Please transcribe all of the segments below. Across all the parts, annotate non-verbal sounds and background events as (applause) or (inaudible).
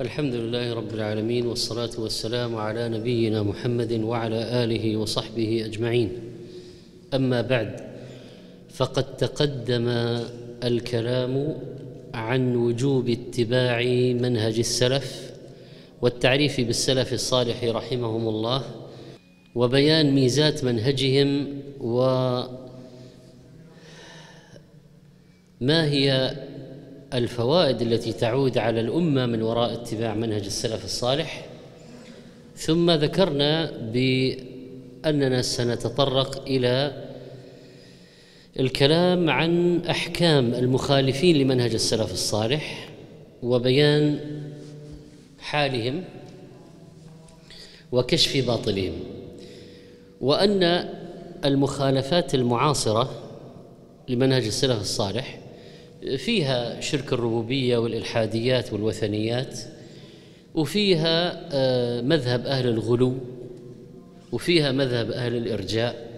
الحمد لله رب العالمين والصلاة والسلام على نبينا محمد وعلى آله وصحبه أجمعين. أما بعد فقد تقدم الكلام عن وجوب اتباع منهج السلف والتعريف بالسلف الصالح رحمهم الله وبيان ميزات منهجهم وما هي الفوائد التي تعود على الأمة من وراء اتباع منهج السلف الصالح. ثم ذكرنا بأننا سنتطرق إلى الكلام عن أحكام المخالفين لمنهج السلف الصالح وبيان حالهم وكشف باطلهم وأن المخالفات المعاصرة لمنهج السلف الصالح فيها شرك الربوبية والإلحاديات والوثنيات وفيها آه، مذهب أهل الغلو وفيها مذهب أهل الإرجاء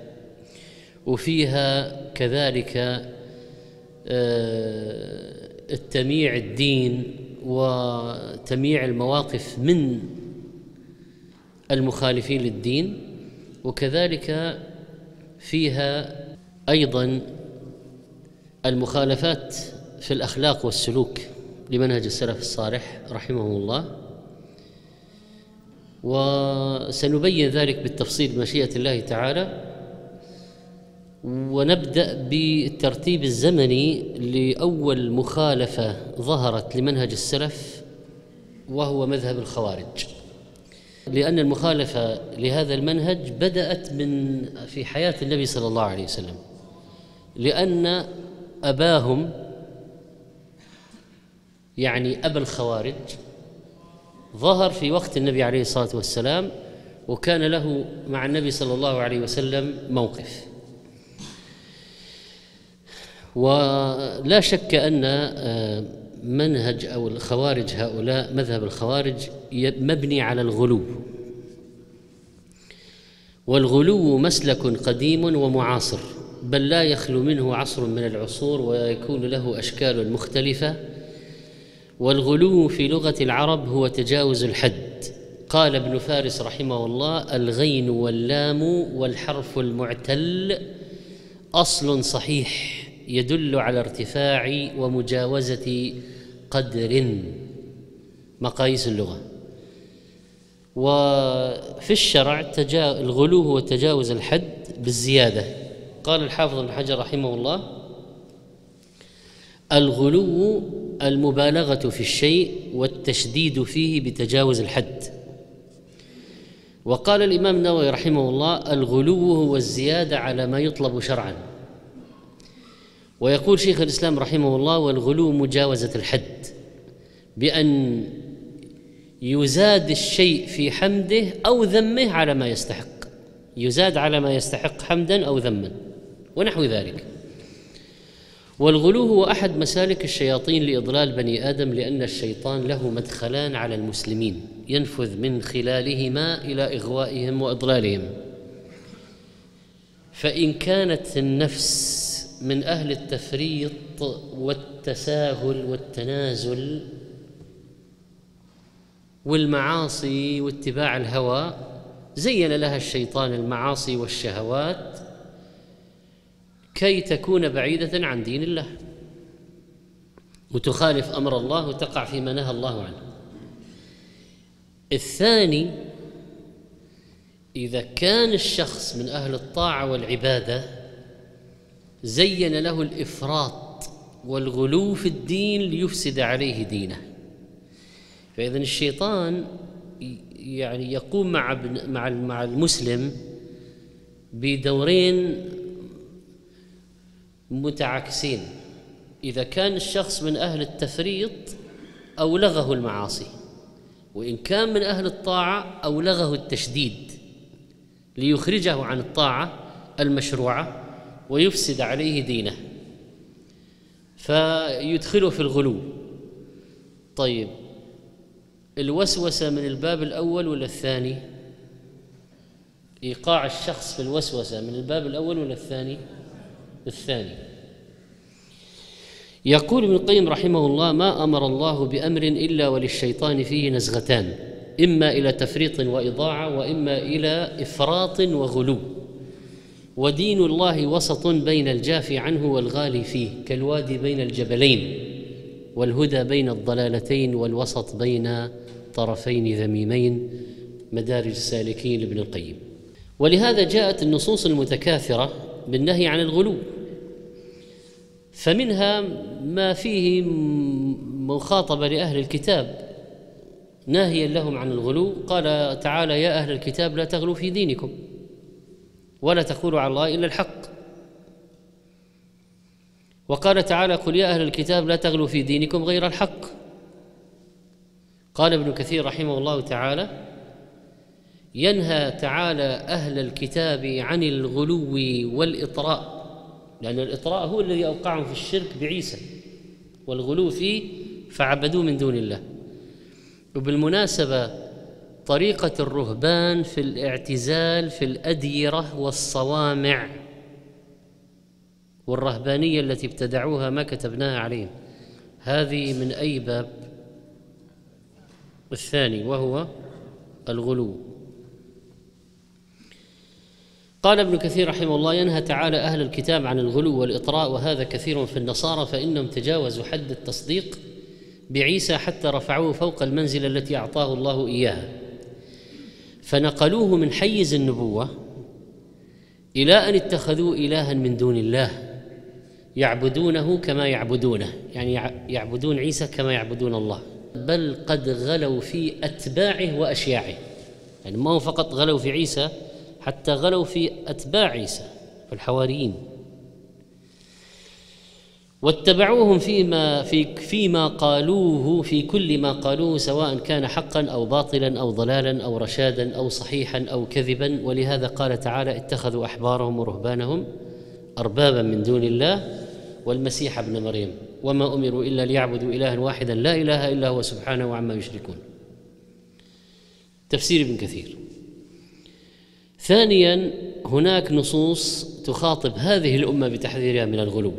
وفيها كذلك آه، التمييع الدين وتمييع المواقف من المخالفين للدين وكذلك فيها أيضا المخالفات في الأخلاق والسلوك لمنهج السلف الصالح رحمه الله. وسنبين ذلك بالتفصيل بمشيئه الله تعالى. ونبدأ بالترتيب الزمني لأول مخالفة ظهرت لمنهج السلف وهو مذهب الخوارج. لأن المخالفة لهذا المنهج بدأت من في حياة النبي صلى الله عليه وسلم. لأن أباهم يعني ابا الخوارج ظهر في وقت النبي عليه الصلاة والسلام وكان له مع النبي صلى الله عليه وسلم موقف. ولا شك أن آه، منهج أو الخوارج هؤلاء مذهب الخوارج مبني على الغلو. والغلو مسلك قديم ومعاصر بل لا يخلو منه عصر من العصور ويكون له أشكال مختلفة والغلو في لغة العرب هو تجاوز الحد. قال ابن فارس رحمه الله الغين واللام والحرف المعتل أصل صحيح يدل على ارتفاع ومجاوزة قدر. مقاييس اللغة. وفي الشرع تجا... الغلو هو تجاوز الحد بالزيادة. قال الحافظ ابن حجر رحمه الله الغلو المبالغة في الشيء والتشديد فيه بتجاوز الحد. وقال الإمام النووي رحمه الله الغلو هو الزيادة على ما يطلب شرعا. ويقول شيخ الإسلام رحمه الله والغلو مجاوزة الحد بأن يزاد الشيء في حمده أو ذمه على ما يستحق. يزاد على ما يستحق حمدا أو ذما ونحو ذلك. والغلو هو أحد مسالك الشياطين لإضلال بني آدم لأن الشيطان له مدخلان على المسلمين ينفذ من خلالهما إلى إغوائهم وإضلالهم. فإن كانت النفس من أهل التفريط والتساهل والتنازل والمعاصي واتباع الهوى زين لها الشيطان المعاصي والشهوات كي تكون بعيدة عن دين الله. وتخالف أمر الله وتقع فيما نهى الله عنه. الثاني إذا كان الشخص من أهل الطاعة والعبادة زين له الإفراط والغلو في الدين ليفسد عليه دينه. فإذا الشيطان يعني يقوم مع مع المسلم بدورين متعاكسين. إذا كان الشخص من أهل التفريط أولغه المعاصي. وإن كان من أهل الطاعة أولغه التشديد ليخرجه عن الطاعة المشروعة ويفسد عليه دينه. فيدخله في الغلو. طيب الوسوسة من الباب الأول ولا الثاني؟ إيقاع الشخص في الوسوسة من الباب الأول ولا الثاني؟ الثاني. يقول ابن القيم رحمه الله ما أمر الله بأمر إلا وللشيطان فيه نزغتان إما إلى تفريط وإضاعة وإما إلى إفراط وغلو. ودين الله وسط بين الجافي عنه والغالي فيه كالوادي بين الجبلين والهدى بين الضلالتين والوسط بين طرفين ذميمين. مدارج السالكين لابن القيم. ولهذا جاءت النصوص المتكاثرة بالنهي عن الغلو. فمنها ما فيه مخاطبة لأهل الكتاب ناهيا لهم عن الغلو قال تعالى يا أهل الكتاب لا تغلوا في دينكم ولا تقولوا على الله إلا الحق. وقال تعالى قل يا أهل الكتاب لا تغلوا في دينكم غير الحق. قال ابن كثير رحمه الله تعالى ينهى تعالى أهل الكتاب عن الغلو والإطراء لأن الإطراء هو الذي أوقعهم في الشرك بعيسى والغلو فيه فعبدوه من دون الله. وبالمناسبة طريقة الرهبان في الاعتزال في الأديرة والصوامع والرهبانية التي ابتدعوها ما كتبناها عليهم. هذه من أي باب؟ الثاني وهو الغلو. قال ابن كثير رحمه الله ينهى تعالى أهل الكتاب عن الغلو والإطراء وهذا كثير في النصارى فإنهم تجاوزوا حد التصديق بعيسى حتى رفعوه فوق المنزله التي أعطاه الله إياها. فنقلوه من حيز النبوة إلى أن اتخذوه إلها من دون الله يعبدونه كما يعبدونه يعني يعبدون عيسى كما يعبدون الله. بل قد غلوا في أتباعه وأشياعه يعني ما هو فقط غلوا في عيسى حتى غلوا في أتباع عيسى في الحواريين واتبعوهم فيما في فيما قالوه في كل ما قالوه سواء كان حقا أو باطلا أو ضلالا أو رشادا أو صحيحا أو كذبا. ولهذا قال تعالى اتخذوا أحبارهم ورهبانهم أربابا من دون الله والمسيح ابن مريم. وما أمروا إلا ليعبدوا إلها واحدا لا إله إلا هو سبحانه عما يشركون. تفسير ابن كثير. ثانيا هناك نصوص تخاطب هذه الأمة بتحذيرها من الغلو.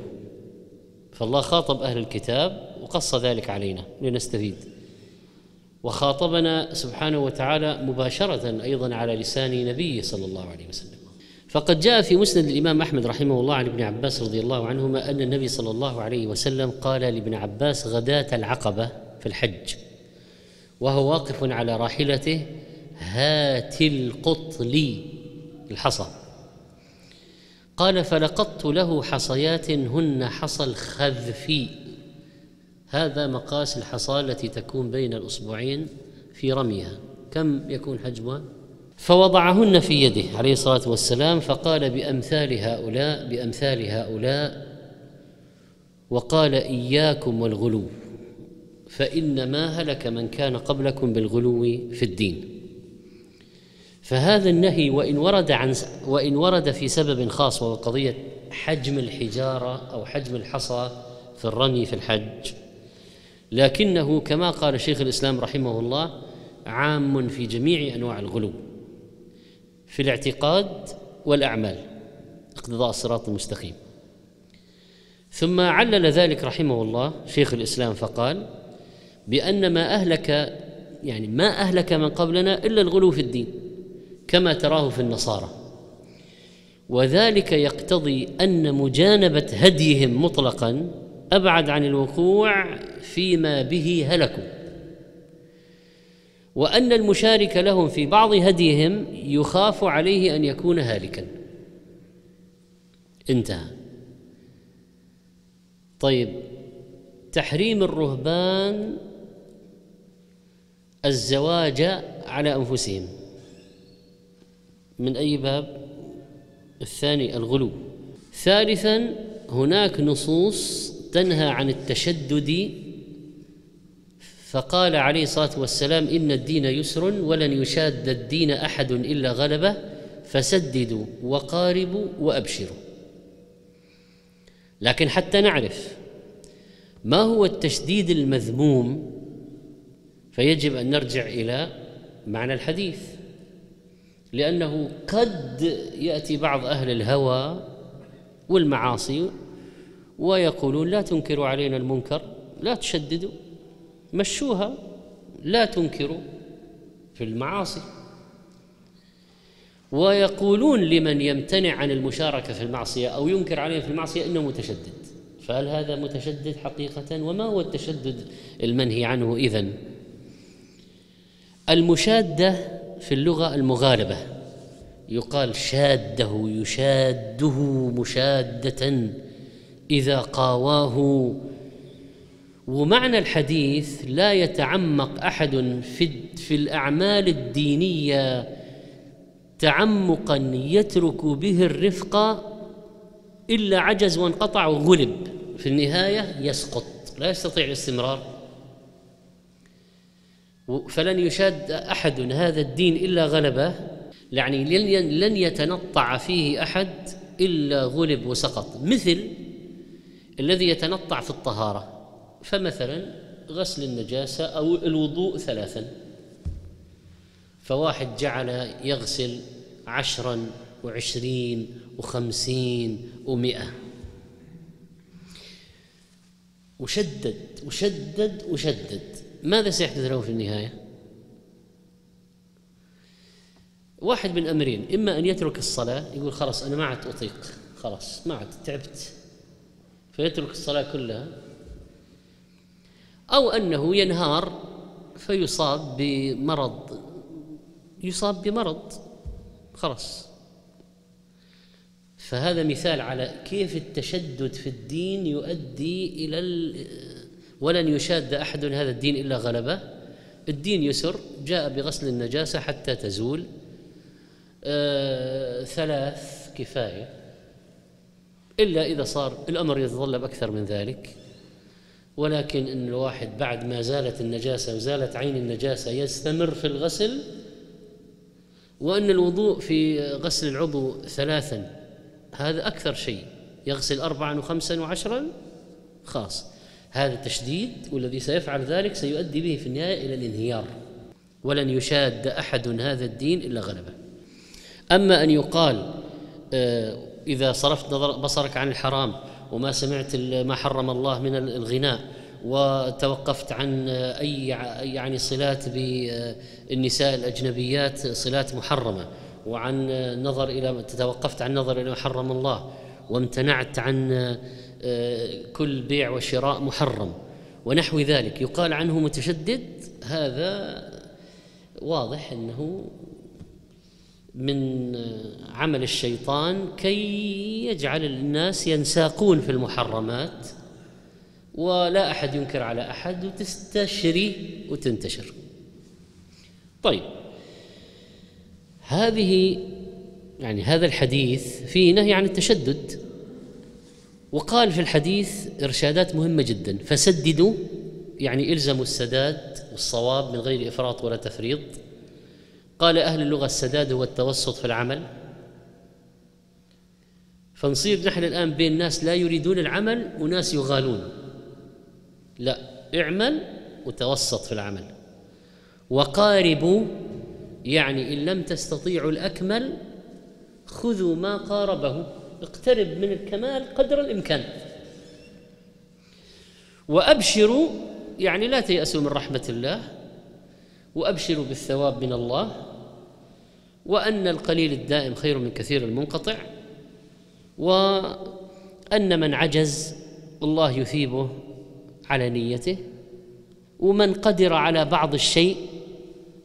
فالله خاطب أهل الكتاب وقص ذلك علينا لنستفيد. وخاطبنا سبحانه وتعالى مباشرة أيضا على لسان نبيه صلى الله عليه وسلم. فقد جاء في مسند الإمام أحمد رحمه الله عن ابن عباس رضي الله عنهما أن النبي صلى الله عليه وسلم قال لابن عباس غداة العقبة في الحج. وهو واقف على راحلته هات القطل الحصى. قال فلقطت له حصيات هن حصى الخذف. هذا مقاس الحصى التي تكون بين الأصبعين في رميها. كم يكون حجمها؟ فوضعهن في يده عليه الصلاة والسلام فقال بأمثال هؤلاء بأمثال هؤلاء وقال إياكم والغلو فإنما هلك من كان قبلكم بالغلو في الدين. فهذا النهي وإن ورد عن وإن ورد في سبب خاص وهو قضية حجم الحجارة أو حجم الحصى في الرمي في الحج. لكنه كما قال شيخ الإسلام رحمه الله عام في جميع أنواع الغلو في الاعتقاد والأعمال اقتضاء الصراط المستقيم. ثم علل ذلك رحمه الله شيخ الإسلام فقال بأن ما أهلك يعني ما أهلك من قبلنا إلا الغلو في الدين. كما تراه في النصارى. وذلك يقتضي أن مجانبة هديهم مطلقا أبعد عن الوقوع فيما به هلكوا. وأن المشارك لهم في بعض هديهم يخاف عليه أن يكون هالكا. انتهى. طيب تحريم الرهبان الزواج على أنفسهم. من أي باب؟ الثاني الغلو. ثالثا هناك نصوص تنهى عن التشدد. فقال عليه الصلاة والسلام إن الدين يسر ولن يشاد الدين أحد إلا غلبه فسددوا وقاربوا وأبشروا. لكن حتى نعرف ما هو التشديد المذموم فيجب أن نرجع إلى معنى الحديث. لأنه قد يأتي بعض أهل الهوى والمعاصي ويقولون لا تنكروا علينا المنكر لا تشددوا مشوها لا تنكروا في المعاصي. ويقولون لمن يمتنع عن المشاركة في المعصية أو ينكر عليه في المعصية إنه متشدد. فهل هذا متشدد حقيقة؟ وما هو التشدد المنهي عنه إذن؟ المشادة في اللغة المغالبة. يقال شاده يشاده مشادة إذا قاواه. ومعنى الحديث لا يتعمق أحد في في الأعمال الدينية تعمقا يترك به الرفق إلا عجز وانقطع وغلب. في النهاية يسقط لا يستطيع الاستمرار. فلن يشاد أحد هذا الدين إلا غلبه. يعني لن يتنطع فيه أحد إلا غلب وسقط. مثل الذي يتنطع في الطهارة. فمثلا غسل النجاسة أو الوضوء ثلاثا. فواحد جعل يغسل عشرا وعشرين وخمسين ومئة. وشدد وشدد وشدد. ماذا سيحدث له في النهاية؟ واحد من أمرين إما أن يترك الصلاة يقول خلاص أنا ما عاد أطيق خلاص ما عاد تعبت فيترك الصلاة كلها. أو أنه ينهار فيصاب بمرض يصاب بمرض خلاص. فهذا مثال على كيف التشدد في الدين يؤدي إلى ولن يشاد أحد هذا الدين إلا غلبه. الدين يسر جاء بغسل النجاسة حتى تزول. آه ثلاث كفاية. إلا إذا صار الأمر يتطلب أكثر من ذلك. ولكن إن الواحد بعد ما زالت النجاسة وزالت عين النجاسة يستمر في الغسل وإن الوضوء في غسل العضو ثلاثا هذا أكثر شيء. يغسل اربعا وخمسا وعشرا خاص. هذا تشديد والذي سيفعل ذلك سيؤدي به في النهاية إلى الانهيار. ولن يشاد أحد هذا الدين إلا غلبه. أما أن يقال آه، إذا صرفت نظر بصرك عن الحرام وما سمعت ما حرم الله من الغناء وتوقفت عن أي يعني صلات بالنساء الأجنبيات صلات محرمة وعن نظر إلى توقفت عن نظر إلى ما حرم الله وامتنعت عن آه، كل بيع وشراء محرم ونحو ذلك. يقال عنه متشدد. هذا واضح إنه من عمل الشيطان كي يجعل الناس ينساقون في المحرمات ولا أحد ينكر على أحد وتستشري وتنتشر. طيب هذه يعني هذا الحديث فيه نهي عن التشدد. وقال في الحديث إرشادات مهمة جدا. فسددوا يعني إلزموا السداد والصواب من غير إفراط ولا تفريط. قال أهل اللغة السداد هو التوسط في العمل. فنصير نحن الآن بين ناس لا يريدون العمل وناس يغالون. لا اعمل وتوسط في العمل. وقاربوا يعني إن لم تستطيعوا الأكمل خذوا ما قاربه اقترب من الكمال قدر الإمكان. وأبشروا يعني لا تيأسوا من رحمة الله وأبشروا بالثواب من الله وأن القليل الدائم خير من كثير المنقطع وأن من عجز الله يثيبه على نيته ومن قدر على بعض الشيء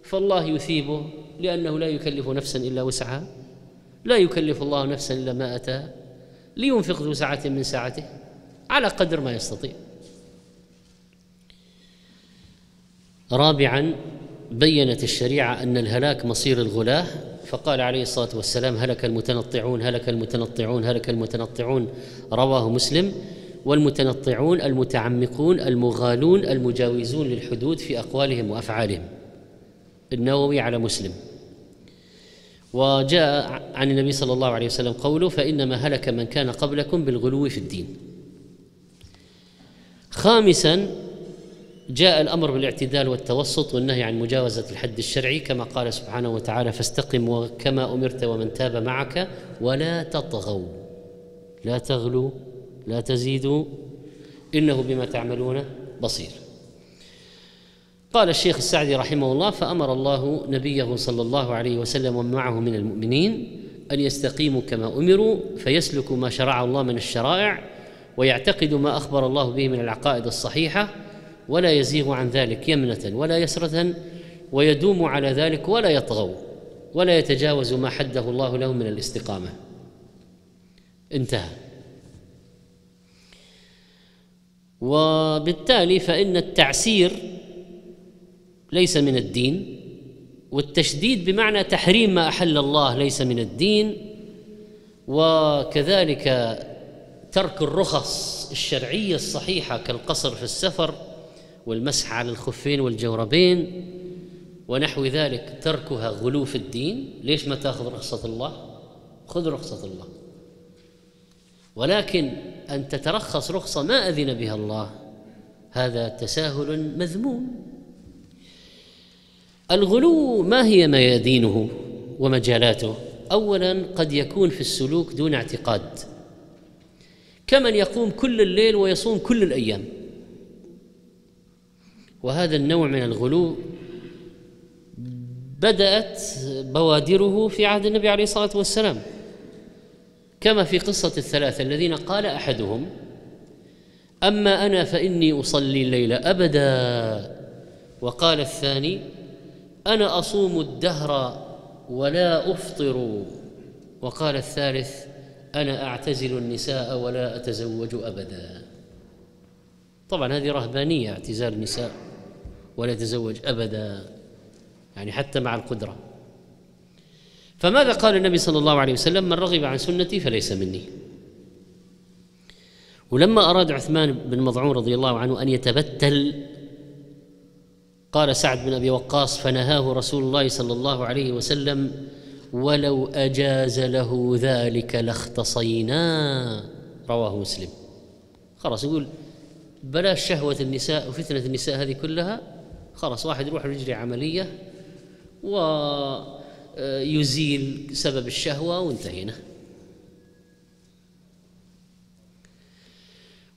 فالله يثيبه لأنه لا يكلف نفسا إلا وسعها. لا يكلف الله نفسا إلا ما أتاها لينفق ذو سعة من سعته على قدر ما يستطيع. رابعا بينت الشريعة أن الهلاك مصير الغلاة فقال عليه الصلاة والسلام هلك المتنطعون هلك المتنطعون هلك المتنطعون. رواه مسلم والمتنطعون المتعمقون المغالون المجاوزون للحدود في أقوالهم وأفعالهم. النووي على مسلم. وجاء عن النبي صلى الله عليه وسلم قوله فإنما هلك من كان قبلكم بالغلو في الدين. خامسا جاء الأمر بالاعتدال والتوسط والنهي عن مجاوزة الحد الشرعي كما قال سبحانه وتعالى فاستقم كما أمرت ومن تاب معك ولا تطغوا. لا تغلوا لا تزيدوا إنه بما تعملون بصير. قال الشيخ السعدي رحمه الله فأمر الله نبيه صلى الله عليه وسلم ومن معه من المؤمنين أن يستقيموا كما أمروا فيسلكوا ما شرع الله من الشرائع ويعتقدوا ما أخبر الله به من العقائد الصحيحة ولا يزيغ عن ذلك يمنة ولا يسرة ويدوم على ذلك ولا يطغوا ولا يتجاوز ما حده الله له من الاستقامة. انتهى. وبالتالي فإن التعسير ليس من الدين والتشديد بمعنى تحريم ما أحل الله ليس من الدين وكذلك ترك الرخص الشرعية الصحيحة كالقصر في السفر والمسح على الخفين والجوربين ونحو ذلك تركها غلو في الدين. ليش ما تأخذ رخصة الله؟ خذ رخصة الله. ولكن أن تترخص رخصة ما أذن بها الله هذا تساهل مذموم. الغلو ما هي ميادينه ومجالاته؟ اولا قد يكون في السلوك دون اعتقاد. كمن يقوم كل الليل ويصوم كل الأيام. وهذا النوع من الغلو بدأت بوادره في عهد النبي عليه الصلاة والسلام. كما في قصة الثلاثة الذين قال أحدهم أما أنا فإني أصلي الليل أبدا. وقال الثاني أنا أصوم الدهر ولا أفطر. وقال الثالث أنا أعتزل النساء ولا أتزوج أبدا. طبعا هذه رهبانية اعتزال النساء ولا يتزوج أبدا يعني حتى مع القدرة. فماذا قال النبي صلى الله عليه وسلم؟ من رغب عن سنتي فليس مني. ولما أراد عثمان بن مضعون رضي الله عنه أن يتبتل قال سعد بن أبي وقاص فنهاه رسول الله صلى الله عليه وسلم ولو أجاز له ذلك لاختصينا. رواه مسلم. خلاص يقول بلاش شهوة النساء وفتنة النساء هذه كلها خلاص واحد يروح يجري عملية ويزيل سبب الشهوة وانتهينا.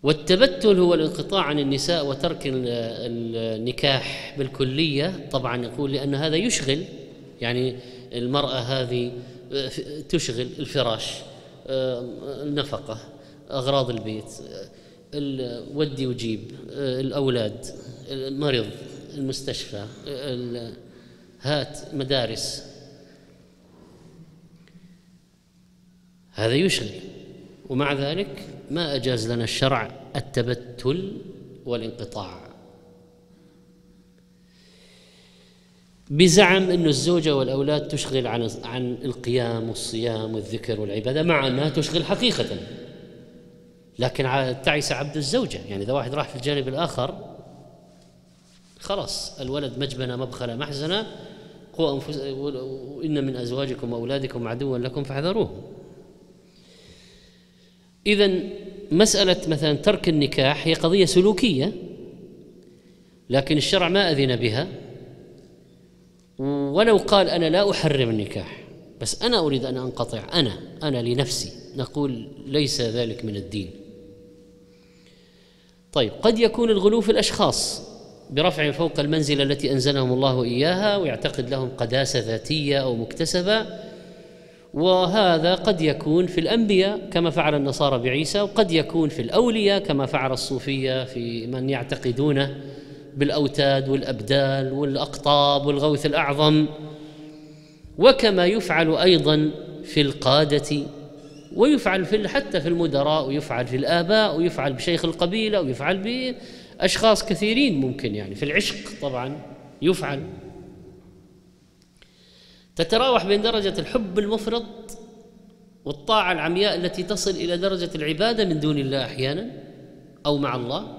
والتبتل هو الانقطاع عن النساء وترك النكاح بالكلية. طبعا يقول لأن هذا يشغل يعني المرأة هذه تشغل الفراش النفقة أغراض البيت ودي وجيب الأولاد المرض المستشفى هات مدارس. هذا يشغل. ومع ذلك ما أجاز لنا الشرع التبتل والانقطاع؟ بزعم أن الزوجة والأولاد تشغل عن عن القيام والصيام والذكر والعبادة مع أنها تشغل حقيقة. لكن تعس عبد الزوجة. يعني إذا واحد راح في الجانب الآخر خلاص الولد مجبنة مبخلة محزنة قوا وإن من أزواجكم وأولادكم عدوا لكم فاحذروه. إذا مسألة مثلا ترك النكاح هي قضية سلوكية لكن الشرع ما أذن بها. ولو قال أنا لا أحرم النكاح بس أنا أريد أن أنقطع أنا أنا لنفسي. نقول ليس ذلك من الدين. طيب قد يكون الغلو في الأشخاص برفع فوق المنزلة التي أنزلهم الله إياها ويعتقد لهم قداسة ذاتية أو مكتسبة وهذا قد يكون في الأنبياء كما فعل النصارى بعيسى وقد يكون في الأولياء كما فعل الصوفية في من يعتقدون بالأوتاد والأبدال والأقطاب والغوث الأعظم. وكما يفعل أيضا في القادة ويفعل في حتى في المدراء ويفعل في الآباء ويفعل بشيخ القبيلة ويفعل بأشخاص كثيرين ممكن يعني. في العشق طبعا يفعل. تتراوح بين درجة الحب المفرط والطاعة العمياء التي تصل إلى درجة العبادة من دون الله أحيانا أو مع الله.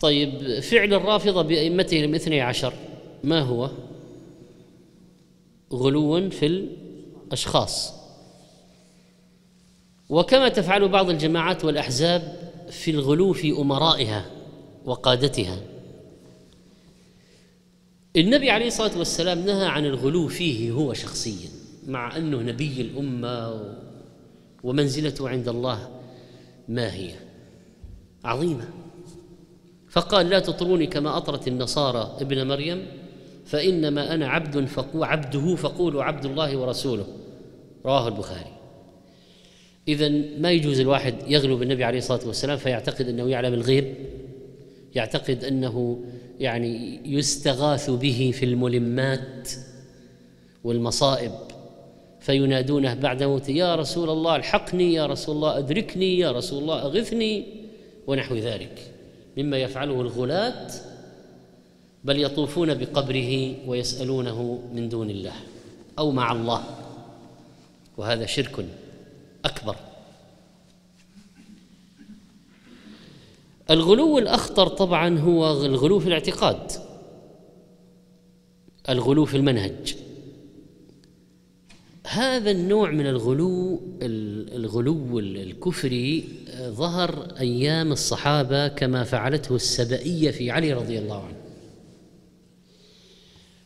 طيب فعل الرافضة بأئمتهم الاثني عشر ما هو؟ غلو في الأشخاص. وكما تفعل بعض الجماعات والأحزاب في الغلو في أمرائها وقادتها. النبي عليه الصلاة والسلام نهى عن الغلو فيه هو شخصيا مع أنه نبي الأمة ومنزلته عند الله ما هي؟ عظيمة. فقال لا تطروني كما أطرت النصارى ابن مريم فإنما أنا عبد فقو عبده فقولوا عبد الله ورسوله. رواه البخاري. اذا ما يجوز الواحد يغلو بالنبي عليه الصلاة والسلام فيعتقد أنه يعلم الغيب يعتقد أنه يعني يستغاث به في الملمات والمصائب فينادونه بعد موته يا رسول الله الحقني يا رسول الله أدركني يا رسول الله أغثني ونحو ذلك مما يفعله الغلاة بل يطوفون بقبره ويسألونه من دون الله أو مع الله وهذا شرك أكبر. الغلو الأخطر طبعا هو الغلو في الاعتقاد الغلو في المنهج. هذا النوع من الغلو الغلو الكفري ظهر أيام الصحابة كما فعلته السبئية في علي رضي الله عنه.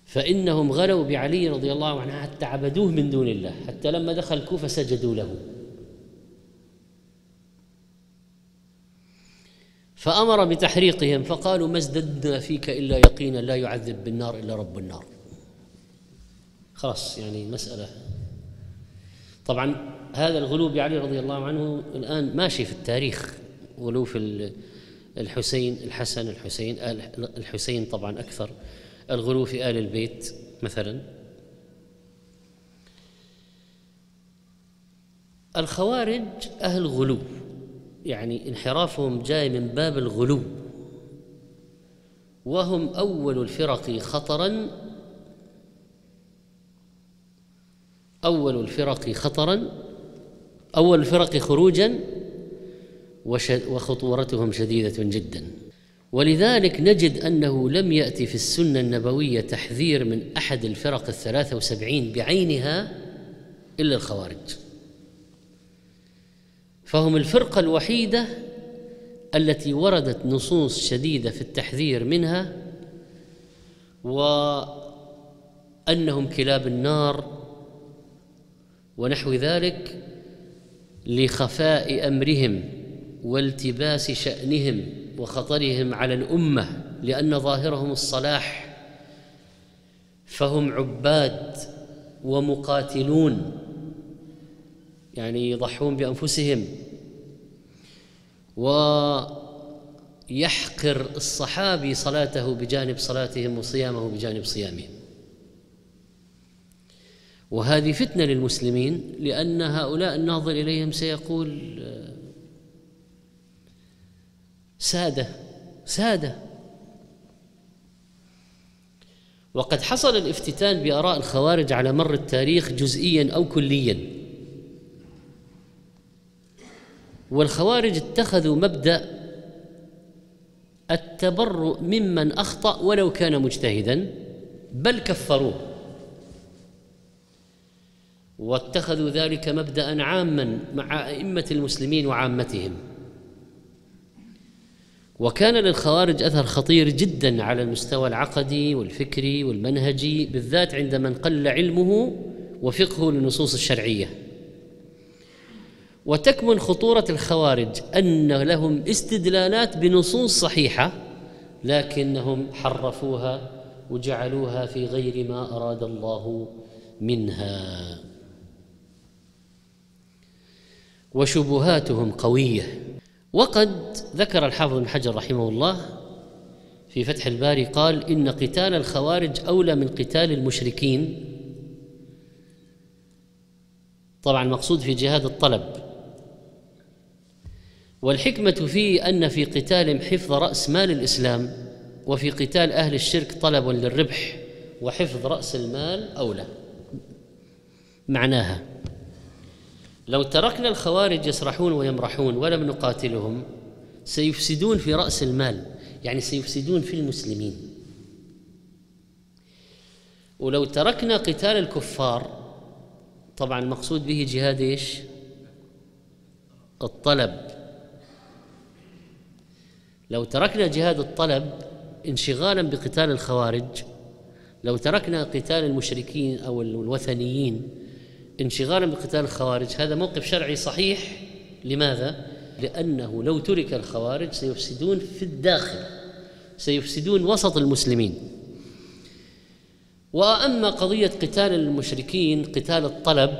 فإنهم غلوا بعلي رضي الله عنه حتى عبدوه من دون الله حتى لما دخل الكوفة سجدوا له. فأمر بتحريقهم فقالوا ما ازددنا فيك إلا يقينا لا يعذب بالنار إلا رب النار. خلاص يعني مسألة. طبعا هذا الغلو بعلي رضي الله عنه الآن ماشي في التاريخ. غلو في الحسين الحسن الحسين الحسين طبعا أكثر. الغلو في آل البيت مثلا. الخوارج أهل غلو. يعني انحرافهم جاي من باب الغلو. وهم أول الفرق خطرا أول الفرق خطرا أول الفرق خروجا وخطورتهم شديدة جدا. ولذلك نجد أنه لم يأتي في السنة النبوية تحذير من أحد الفرق الثلاثة وسبعين بعينها إلا الخوارج. فهم الفرقة الوحيدة التي وردت نصوص شديدة في التحذير منها وأنهم كلاب النار ونحو ذلك لخفاء أمرهم والتباس شأنهم وخطرهم على الأمة لأن ظاهرهم الصلاح. فهم عباد ومقاتلون يعني يضحون بأنفسهم. ويحقر الصحابي صلاته بجانب صلاتهم وصيامه بجانب صيامهم. وهذه فتنة للمسلمين لأن هؤلاء الناظر إليهم سيقول سادة سادة. وقد حصل الافتتان بآراء الخوارج على مر التاريخ جزئيا أو كليا. والخوارج اتخذوا مبدأ التبرؤ ممن أخطأ ولو كان مجتهدا بل كفروه. واتخذوا ذلك مبدا عاما مع أئمة المسلمين وعامتهم. وكان للخوارج أثر خطير جدا على المستوى العقدي والفكري والمنهجي بالذات عند من قل علمه وفقهه للنصوص الشرعية. وتكمن خطورة الخوارج أن لهم استدلالات بنصوص صحيحة لكنهم حرفوها وجعلوها في غير ما أراد الله منها. وشبهاتهم قوية. وقد ذكر الحافظ بن حجر رحمه الله في فتح الباري قال إن قتال الخوارج أولى من قتال المشركين. طبعا المقصود في جهاد الطلب. والحكمة فيه أن في قتالهم حفظ رأس مال الإسلام وفي قتال أهل الشرك طلب للربح وحفظ رأس المال أولى. معناها لو تركنا الخوارج يسرحون ويمرحون ولم نقاتلهم سيفسدون في رأس المال يعني سيفسدون في المسلمين. ولو تركنا قتال الكفار طبعا المقصود به جهاد إيش؟ الطلب. لو تركنا جهاد الطلب انشغالا بقتال الخوارج لو تركنا قتال المشركين أو الوثنيين انشغالا بقتال الخوارج هذا موقف شرعي صحيح. لماذا؟ لأنه لو ترك الخوارج سيفسدون في الداخل سيفسدون وسط المسلمين. وأما قضية قتال المشركين قتال الطلب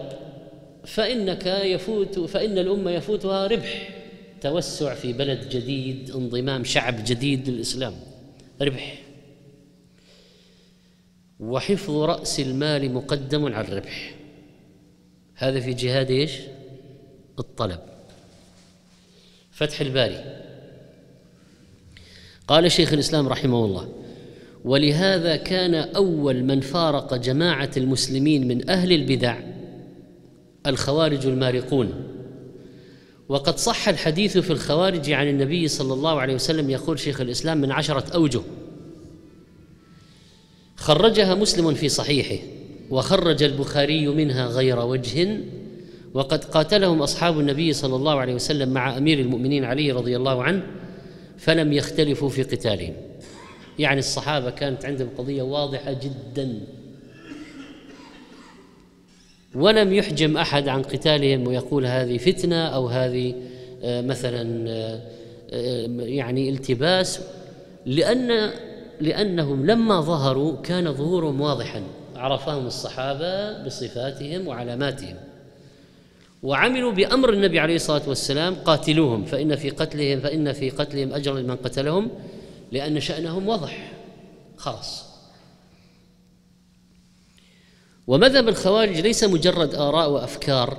فإنك يفوت فإن الأمة يفوتها ربح. توسع في بلد جديد انضمام شعب جديد للإسلام. ربح. وحفظ رأس المال مقدم على الربح. هذا في جهاد إيش؟ الطلب. فتح الباري. قال شيخ الإسلام رحمه الله ولهذا كان أول من فارق جماعة المسلمين من أهل البدع الخوارج المارقون. وقد صح الحديث في الخوارج عن النبي صلى الله عليه وسلم يقول شيخ الإسلام من عشرة أوجه. خرجها مسلم في صحيحه وخرج البخاري منها غير وجه وقد قاتلهم أصحاب النبي صلى الله عليه وسلم مع أمير المؤمنين علي رضي الله عنه فلم يختلفوا في قتالهم. يعني الصحابة كانت عندهم قضية واضحة جدا. ولم يحجم أحد عن قتالهم ويقول هذه فتنة أو هذه آه، مثلا آه، آه، يعني التباس لأن لأنهم لما ظهروا كان ظهورهم واضحا عرفهم الصحابة بصفاتهم وعلاماتهم. وعملوا بأمر النبي عليه الصلاة والسلام قاتلوهم فإن في قتلهم فإن في قتلهم اجرا لمن قتلهم لأن شأنهم واضح خلاص. ومذهب الخوارج ليس مجرد آراء وأفكار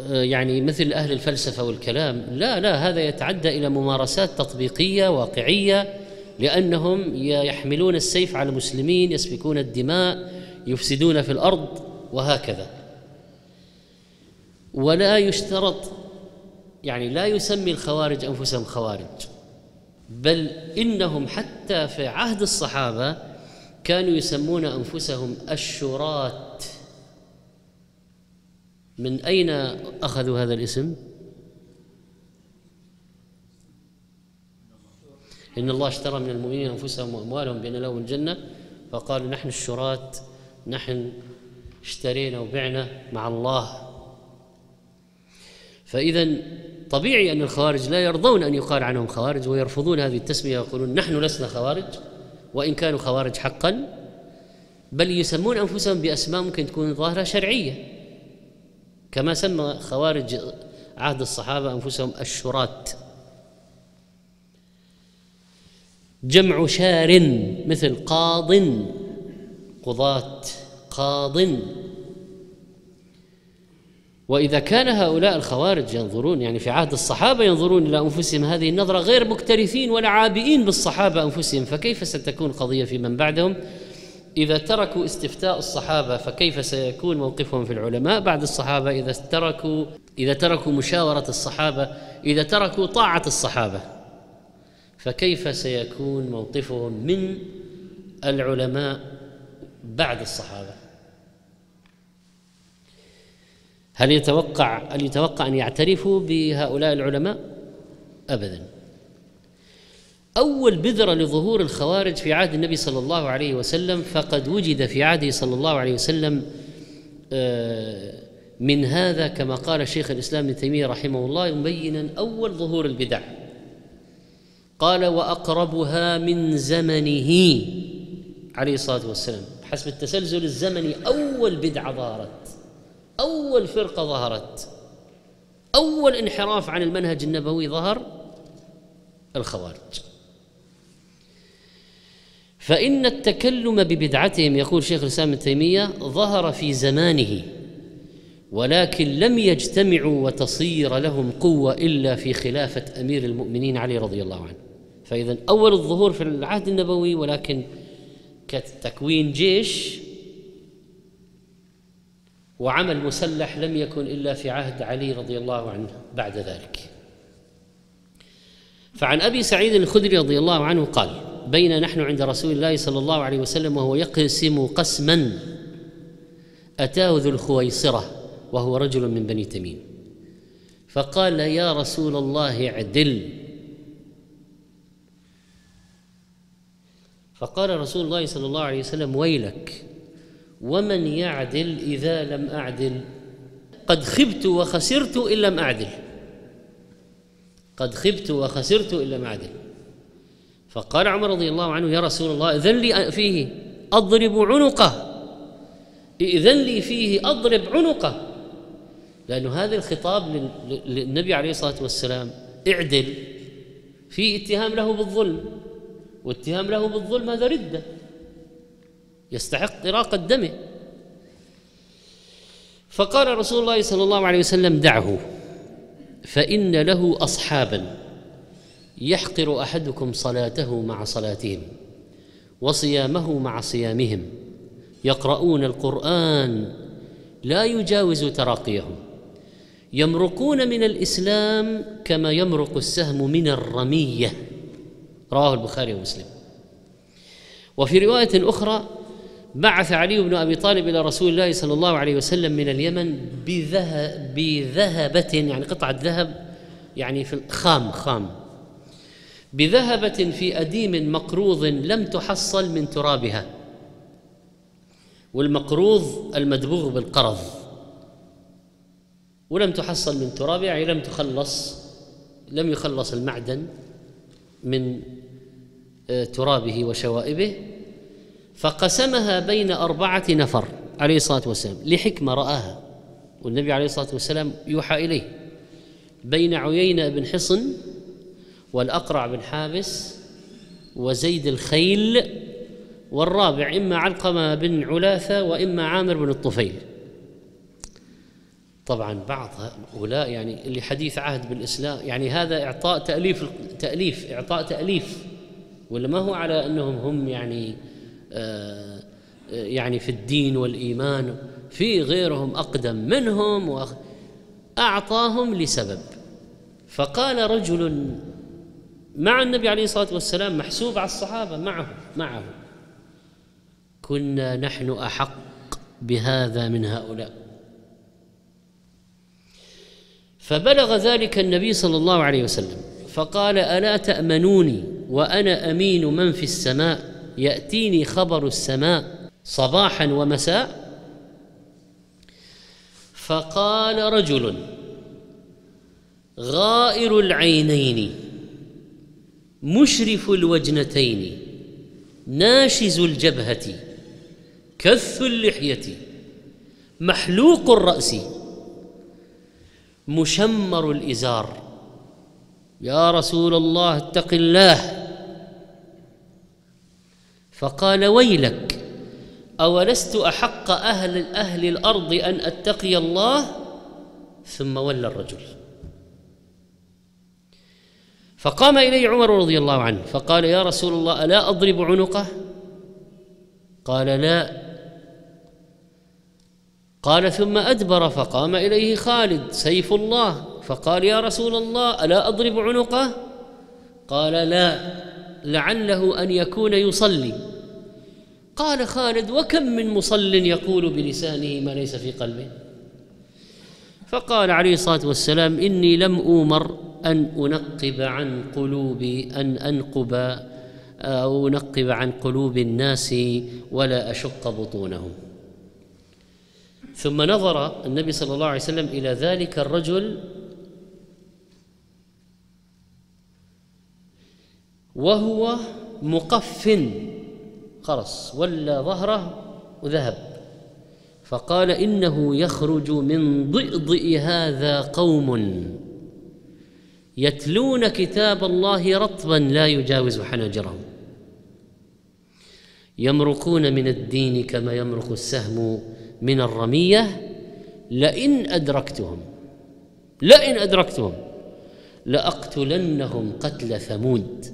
آه، يعني مثل أهل الفلسفة والكلام. لا لا هذا يتعدى إلى ممارسات تطبيقية واقعية لأنهم يحملون السيف على المسلمين يسفكون الدماء يفسدون في الأرض وهكذا. ولا يشترط يعني لا يسمي الخوارج أنفسهم خوارج بل إنهم حتى في عهد الصحابة كانوا يسمون أنفسهم الشرات. من أين أخذوا هذا الاسم؟ إن الله اشترى من المؤمنين أنفسهم وأموالهم بأن لهم الجنة. فقالوا نحن الشرات نحن اشترينا وبعنا مع الله. فإذا طبيعي أن الخوارج لا يرضون أن يقال عنهم خوارج ويرفضون هذه التسمية ويقولون نحن لسنا خوارج. وإن كانوا خوارج حقا بل يسمون أنفسهم بأسماء ممكن تكون ظاهرة شرعية. كما سمى خوارج عهد الصحابة أنفسهم الشرات. جمع شار مثل قاض قضاة قاض. وإذا كان هؤلاء الخوارج ينظرون يعني في عهد الصحابة ينظرون إلى أنفسهم هذه النظرة غير مكترثين ولا عابئين بالصحابة أنفسهم فكيف ستكون قضية في من بعدهم؟ إذا تركوا استفتاء الصحابة فكيف سيكون موقفهم في العلماء؟ بعد الصحابة إذا تركوا إذا تركوا مشاورة الصحابة إذا تركوا طاعة الصحابة فكيف سيكون موقفهم من العلماء بعد الصحابة؟ هل يتوقع هل يتوقع أن يعترفوا بهؤلاء العلماء؟ ابدا. أول بذرة لظهور الخوارج في عهد النبي صلى الله عليه وسلم فقد وجد في عهده صلى الله عليه وسلم آه، من هذا كما قال شيخ الإسلام ابن تيمية رحمه الله مبينا أول ظهور البدع. قال وأقربها من زمنه عليه الصلاة والسلام. حسب التسلسل الزمني أول بدعة ظهرت. أول فرقة ظهرت. أول انحراف عن المنهج النبوي ظهر الخوارج. فإن التكلم ببدعتهم يقول شيخ الإسلام ابن تيمية ظهر في زمانه ولكن لم يجتمعوا وتصير لهم قوة إلا في خلافة أمير المؤمنين علي رضي الله عنه. فإذا أول الظهور في العهد النبوي ولكن كتكوين جيش وعمل مسلح لم يكن إلا في عهد علي رضي الله عنه بعد ذلك. فعن أبي سعيد الخدري رضي الله عنه قال بين نحن عند رسول الله صلى الله عليه وسلم وهو يقسم قسما أتاه ذو الخويصرة وهو رجل من بني تميم. فقال يا رسول الله اعدل. فقال رسول الله صلى الله عليه وسلم ويلك. ومن يعدل إذا لم أعدل؟ قد خبت وخسرت إن لم أعدل. قد خبت وخسرت إن لم أعدل. فقال عمر رضي الله عنه يا رسول الله إذن لي فيه أضرب عنقه. إذن لي فيه أضرب عنقه. لأن هذا الخطاب للنبي عليه الصلاة والسلام اعدل. في اتهام له بالظلم واتهام له بالظلم هذا ردة. يستحق إراقة دمه فقال رسول الله صلى الله عليه وسلم دعه فإن له أصحابا يحقر أحدكم صلاته مع صلاتهم وصيامه مع صيامهم يقرؤون القرآن لا يجاوز تراقيهم يمرقون من الإسلام كما يمرق السهم من الرمية. رواه البخاري ومسلم. وفي رواية أخرى بعث علي بن أبي طالب إلى رسول الله صلى الله عليه وسلم من اليمن بذهب بذهبة يعني قطعة ذهب يعني في خام خام. بذهبة في أديم مقروض لم تحصل من ترابها. والمقروض المدبوغ بالقرض. ولم تحصل من ترابها يعني لم تخلص لم يخلص المعدن من آه، ترابه وشوائبه. فقسمها بين أربعة نفر عليه الصلاة والسلام لحكمة رآها. والنبي عليه الصلاة والسلام يوحى إليه. بين عيينة بن حصن والأقرع بن حابس وزيد الخيل والرابع إما علقمة بن علاثة وإما عامر بن الطفيل. طبعا بعض هؤلاء يعني اللي حديث عهد بالإسلام يعني هذا إعطاء تأليف تأليف إعطاء تأليف ولا ما هو على أنهم هم يعني يعني في الدين والإيمان في غيرهم أقدم منهم وأعطاهم لسبب. فقال رجل مع النبي عليه الصلاة والسلام محسوب على الصحابة معه معه. كنا نحن أحق بهذا من هؤلاء. فبلغ ذلك النبي صلى الله عليه وسلم. فقال ألا تأمنوني وأنا أمين من في السماء؟ يأتيني خبر السماء صباحا ومساء؟ فقال رجل غائر العينين مشرف الوجنتين ناشز الجبهة كث اللحية محلوق الرأس مشمر الإزار. يا رسول الله اتق الله. فقال ويلك أولست أحق أهل أهل الأرض أن أتقي الله؟ ثم ولى الرجل. فقام إليه عمر رضي الله عنه فقال يا رسول الله ألا أضرب عنقه؟ قال لا. قال ثم أدبر فقام إليه خالد سيف الله فقال يا رسول الله ألا أضرب عنقه؟ قال لا. لعله أن يكون يصلي. قال خالد وكم من مصل يقول بلسانه ما ليس في قلبه؟ فقال عليه الصلاة والسلام إني لم أومر أن أنقب عن قلوب أن أنقب أو أنقب عن قلوب الناس ولا أشق بطونهم. ثم نظر النبي صلى الله عليه وسلم إلى ذلك الرجل وهو مقف. خرس ولا ظهره وذهب. فقال إنه يخرج من ضئضئ هذا قوم. يتلون كتاب الله رطبا لا يجاوز حناجرهم. يمرقون من الدين كما يمرق السهم من الرمية. لئن أدركتهم لئن أدركتهم لأقتلنهم قتل ثمود.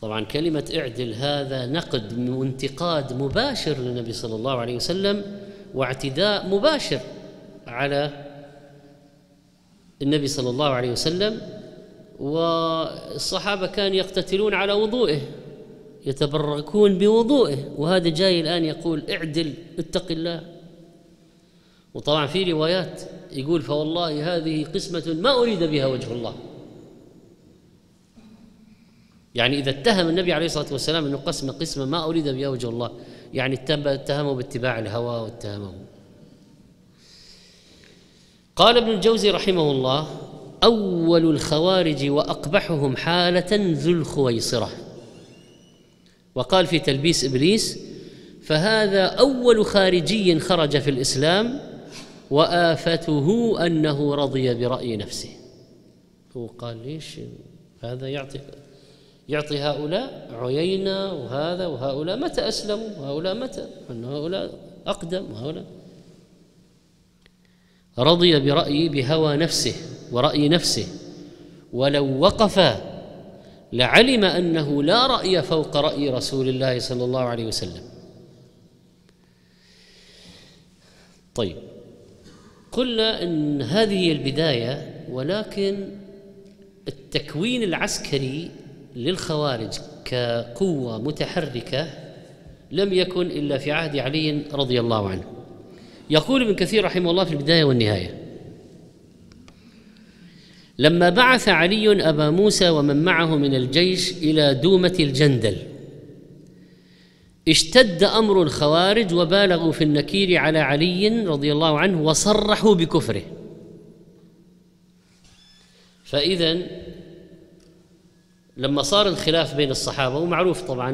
طبعا كلمة اعدل هذا نقد وانتقاد مباشر للنبي صلى الله عليه وسلم واعتداء مباشر على النبي صلى الله عليه وسلم والصحابة كانوا يقتتلون على وضوئه يتبركون بوضوئه وهذا جاي الآن يقول اعدل اتق الله. وطبعا في روايات يقول فوالله هذه قسمة ما أريد بها وجه الله. يعني إذا اتهم النبي عليه الصلاة والسلام أنه قسم قسمة ما أريد بها وجه الله يعني اتهمه باتباع الهوى واتهمه قال ابن الجوزي رحمه الله أول الخوارج وأقبحهم حالة ذو الخويصرة. وقال في تلبيس إبليس فهذا أول خارجي خرج في الإسلام وآفته أنه رضي برأي نفسه. هو قال ليش هذا يعطي يعطي هؤلاء عيينة وهذا وهؤلاء متى أسلموا؟ وهؤلاء متى؟ أن هؤلاء أقدم وهؤلاء. رضي برأي بهوى نفسه ورأي نفسه ولو وقف لعلم أنه لا رأي فوق رأي رسول الله صلى الله عليه وسلم. طيب قلنا إن هذه هي البداية ولكن التكوين العسكري للخوارج كقوة متحركة لم يكن إلا في عهد علي رضي الله عنه. يقول ابن كثير رحمه الله في البداية والنهاية لما بعث علي أبا موسى ومن معه من الجيش إلى دومة الجندل اشتد أمر الخوارج وبالغوا في النكير على علي رضي الله عنه وصرحوا بكفره. فاذا لما صار الخلاف بين الصحابة ومعروف طبعا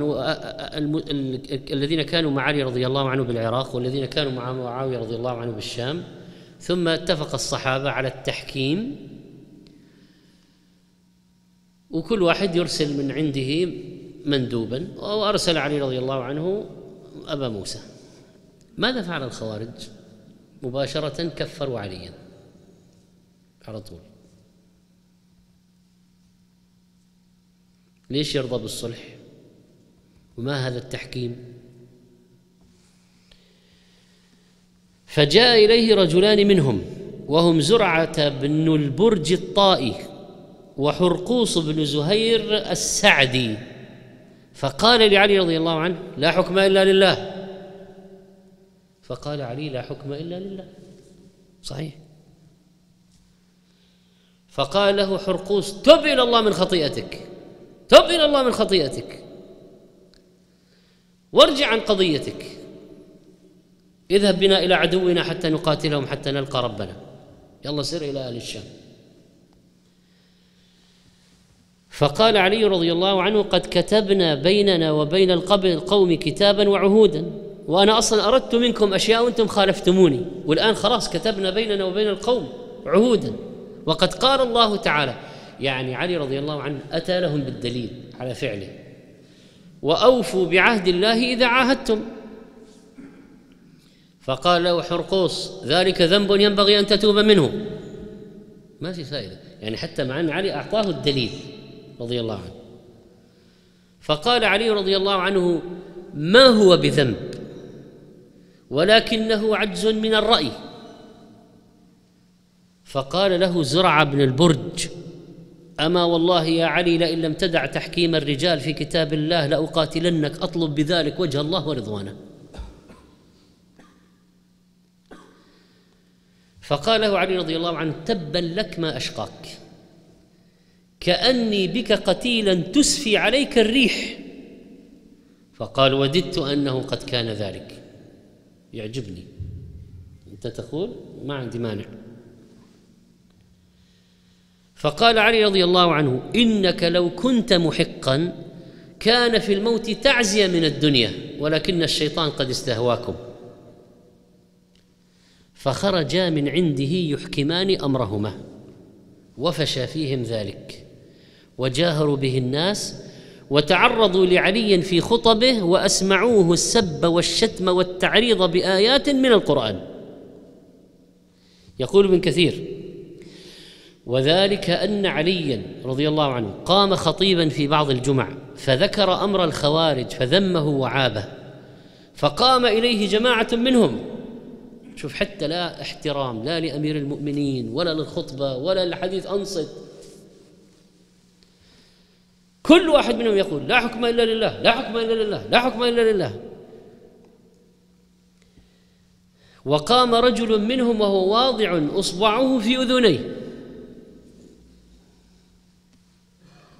الذين كانوا مع علي رضي الله عنه بالعراق والذين كانوا مع معاوية رضي الله عنه بالشام. ثم اتفق الصحابة على التحكيم. وكل واحد يرسل من عنده مندوبا. وأرسل علي رضي الله عنه أبا موسى. ماذا فعل الخوارج؟ مباشرة كفروا عليا. على طول. ليش يرضى بالصلح؟ وما هذا التحكيم؟ فجاء إليه رجلان منهم وهم زرعة بن البرج الطائي وحرقوس بن زهير السعدي. فقال لعلي رضي الله عنه لا حكم إلا لله. فقال علي لا حكم إلا لله. صحيح. فقال له حرقوس تب إلى الله من خطيئتك. تب إلى الله من خطيئتك. وارجع عن قضيتك. اذهب بنا إلى عدونا حتى نقاتلهم حتى نلقى ربنا. يلا سر إلى أهل الشام. فقال علي رضي الله عنه قد كتبنا بيننا وبين القوم كتابا وعهودا وأنا أصلا أردت منكم أشياء وأنتم خالفتموني والآن خلاص كتبنا بيننا وبين القوم عهودا. وقد قال الله تعالى يعني علي رضي الله عنه أتى لهم بالدليل على فعله. وأوفوا بعهد الله إذا عاهدتم. فقال له حرقوس ذلك ذنب ينبغي أن تتوب منه. ما في فائدة. يعني حتى مع أن علي أعطاه الدليل رضي الله عنه. فقال علي رضي الله عنه ما هو بذنب؟ ولكنه عجز من الرأي. فقال له زرع بن البرج. أما والله يا علي لئن لم تدع تحكيم الرجال في كتاب الله لأقاتلنك أطلب بذلك وجه الله ورضوانه. فقال له علي رضي الله عنه تبا لك ما أشقاك. كأني بك قتيلا تسفي عليك الريح. فقال وددت أنه قد كان ذلك. يعجبني. أنت تقول ما عندي مانع. فقال علي رضي الله عنه إنك لو كنت محقا كان في الموت تعزيه من الدنيا ولكن الشيطان قد استهواكم. فخرجا من عنده يحكمان أمرهما وفشى فيهم ذلك وجاهروا به الناس وتعرضوا لعلي في خطبه وأسمعوه السب والشتم والتعريض بآيات من القرآن. يقول ابن كثير وذلك أن عليا رضي الله عنه قام خطيبا في بعض الجمع فذكر أمر الخوارج فذمه وعابه فقام إليه جماعة منهم. شوف حتى لا احترام لا لأمير المؤمنين ولا للخطبة ولا للحديث أنصت. كل واحد منهم يقول لا حكم إلا لله لا حكم إلا لله لا حكم إلا لله. وقام رجل منهم وهو واضع أصبعه في أذنيه.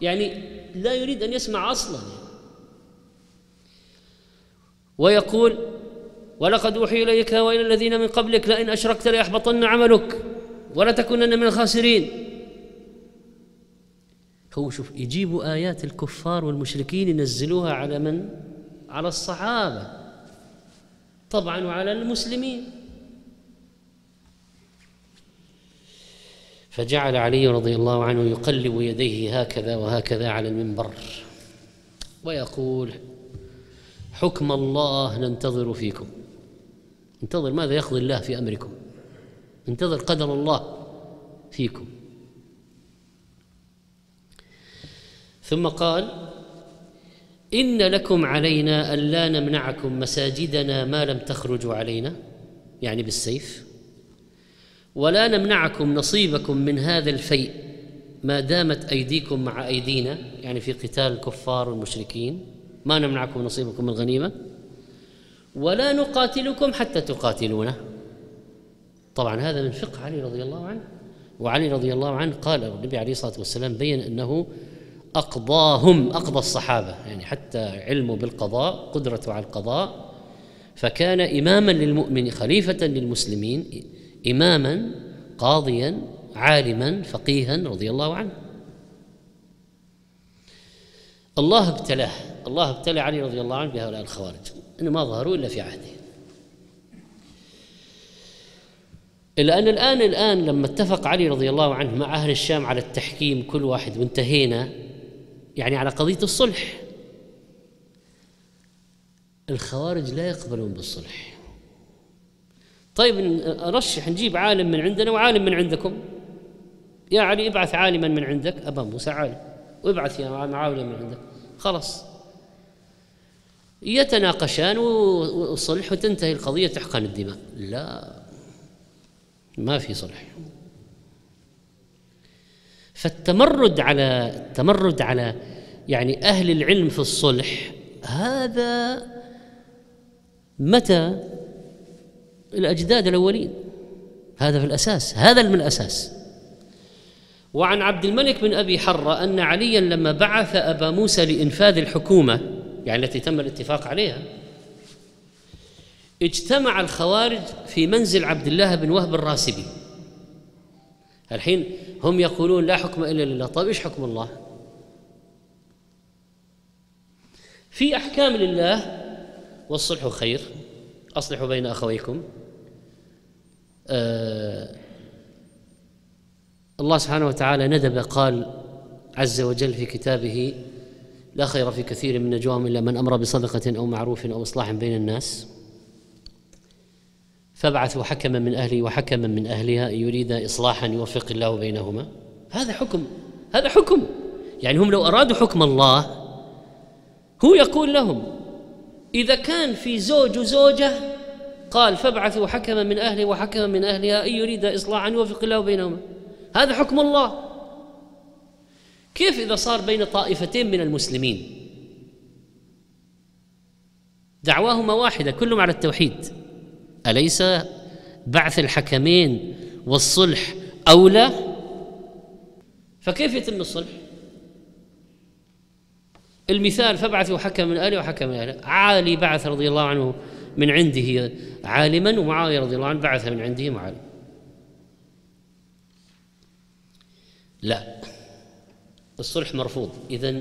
يعني لا يريد أن يسمع أصلا. ويقول ولقد أوحي إليك وإلى الذين من قبلك لئن أشركت ليحبطن عملك ولتكونن من الخاسرين. هو شوف يجيبوا آيات الكفار والمشركين ينزلوها على من؟ على الصحابة. طبعا وعلى المسلمين. فجعل علي رضي الله عنه يقلب يديه هكذا وهكذا على المنبر. ويقول حكم الله ننتظر فيكم. انتظر ماذا يقضي الله في أمركم؟ انتظر قدر الله فيكم. ثم قال إن لكم علينا الا نمنعكم مساجدنا ما لم تخرجوا علينا. يعني بالسيف. ولا نمنعكم نصيبكم من هذا الفيء ما دامت أيديكم مع أيدينا يعني في قتال الكفار والمشركين. ما نمنعكم نصيبكم من الغنيمة. ولا نقاتلكم حتى تقاتلونا طبعا هذا من فقه علي رضي الله عنه. وعلي رضي الله عنه قال النبي عليه الصلاة والسلام بين أنه أقضاهم أقضى الصحابة يعني حتى علمه بالقضاء قدرته على القضاء. فكان اماما للمؤمن خليفة للمسلمين. اماما قاضيا عالما فقيها رضي الله عنه. الله ابتلاه. الله ابتلى علي رضي الله عنه بهؤلاء الخوارج. إنه ما ظهروا إلا في عهده. إلا أن الآن الآن لما اتفق علي رضي الله عنه مع أهل الشام على التحكيم كل واحد وانتهينا يعني على قضية الصلح. الخوارج لا يقبلون بالصلح. طيب نرشح نجيب عالم من عندنا وعالم من عندكم. يا علي ابعث عالما من عندك أبا موسى عالم. وابعث يا معاوية من عندك. خلاص. يتناقشان وصلح وتنتهي القضية تحقن الدماء. لا ما في صلح. فالتمرد على التمرد على يعني أهل العلم في الصلح هذا متى؟ الأجداد الأولين. هذا في الأساس هذا من الأساس. وعن عبد الملك بن أبي حرة أن عليا لما بعث أبا موسى لإنفاذ الحكومة يعني التي تم الاتفاق عليها اجتمع الخوارج في منزل عبد الله بن وهب الراسبي. الحين هم يقولون لا حكم إلا لله. طيب إيش حكم الله؟ في أحكام لله والصلح خير. اصلحوا بين أخويكم. آه الله سبحانه وتعالى ندب قال عز وجل في كتابه لا خير في كثير من نجواهم إلا من أمر بصدقة أو معروف أو إصلاح بين الناس. فابعثوا حكما من أهله وحكما من أهلها أن يريد اصلاحا يوفق الله بينهما. هذا حكم هذا حكم. يعني هم لو أرادوا حكم الله هو يقول لهم إذا كان في زوج وزوجه قال فابعثوا حكما من أهله وحكما من أهلها إن يريد إصلاحا يوفق الله بينهما. هذا حكم الله. كيف إذا صار بين طائفتين من المسلمين؟ دعواهما واحدة كلهم على التوحيد. أليس بعث الحكمين والصلح أولى؟ فكيف يتم الصلح؟ المثال فبعثوا حكم من آله وحكم من آله عالي بعث رضي الله عنه من عنده عالما ومعاوية رضي الله عنه بعث من عنده معالم. لا الصلح مرفوض. إذا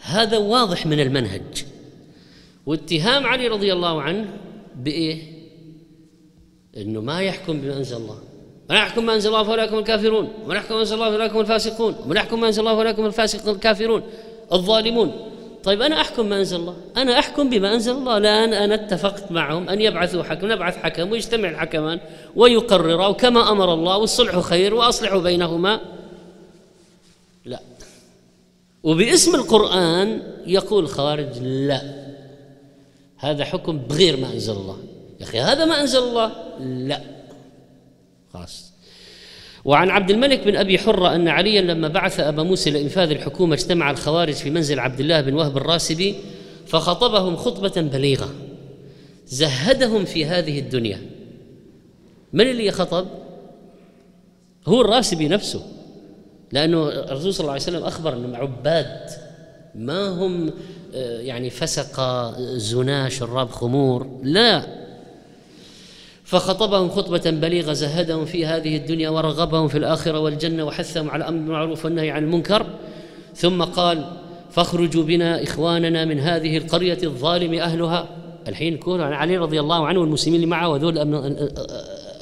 هذا واضح من المنهج. واتهام علي رضي الله عنه بإيه؟ إنه ما يحكم بما أنزل الله. من يحكم ما أنزل الله فاولئك هم الكافرون. ومن يحكم ما أنزل الله فاولئك هم الفاسقون. ومن يحكم ما أنزل الله فاولئك هم الفاسق الكافرون. الظالمون. طيب أنا أحكم ما انزل الله. أنا أحكم بما أنزل الله. الآن أنا اتفقت معهم أن يبعثوا حكم نبعث حكم ويجتمع الحكمان ويقررا كما أمر الله والصلح خير واصلحوا بينهما. لا. وباسم القرآن يقول خارج لا. هذا حكم بغير ما أنزل الله. يا أخي هذا ما أنزل الله؟ لا. خلاص. وعن عبد الملك بن أبي حرة أن عليا لما بعث أبا موسى لإنفاذ الحكومة اجتمع الخوارج في منزل عبد الله بن وهب الراسبي فخطبهم خطبة بليغة. زهدهم في هذه الدنيا. من اللي خطب؟ هو الراسبي نفسه. لأنه الرسول صلى الله عليه وسلم أخبر أنهم عباد. ما هم آه، يعني فسق زنا شراب خمور. لا. فخطبهم خطبة بليغة زهدهم في هذه الدنيا ورغبهم في الآخرة والجنة وحثهم على الأمر بالمعروف والنهي عن المنكر. ثم قال فاخرجوا بنا إخواننا من هذه القرية الظالم أهلها. الحين يكون علي رضي الله عنه والمسلمين اللي معه وذول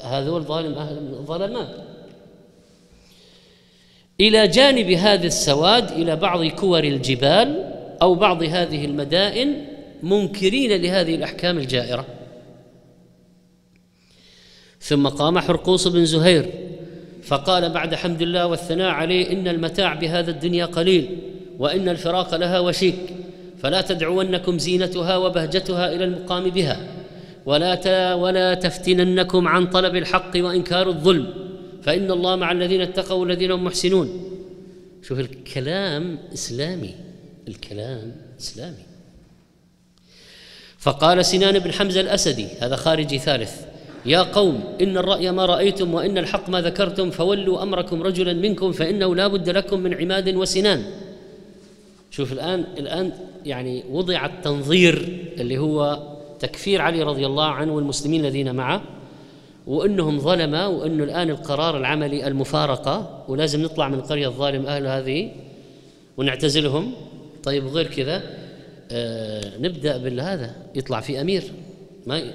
هذول ظالم أهل الظلمات إلى جانب هذا السواد إلى بعض كور الجبال أو بعض هذه المدائن منكرين لهذه الأحكام الجائرة. ثم قام حرقوس بن زهير فقال بعد حمد الله والثناء عليه إن المتاع بهذا الدنيا قليل وإن الفراق لها وشيك فلا تدعونكم زينتها وبهجتها إلى المقام بها ولا ولا تفتننكم عن طلب الحق وإنكار الظلم فإن الله مع الذين اتقوا والذين هم محسنون. شوف الكلام إسلامي الكلام إسلامي. فقال سنان بن حمزة الأسدي هذا خارجي ثالث يا قوم إن الرأي ما رأيتم وإن الحق ما ذكرتم فولوا أمركم رجلا منكم فإنه لا بد لكم من عماد وسنان. شوف الآن الآن يعني وضع التنظير اللي هو تكفير علي رضي الله عنه والمسلمين الذين معه وإنهم ظلمه وإنه الآن القرار العملي المفارقة ولازم نطلع من القرية الظالم أهل هذه ونعتزلهم. طيب وغير كذا آه نبدأ بالهذا يطلع في أمير. ما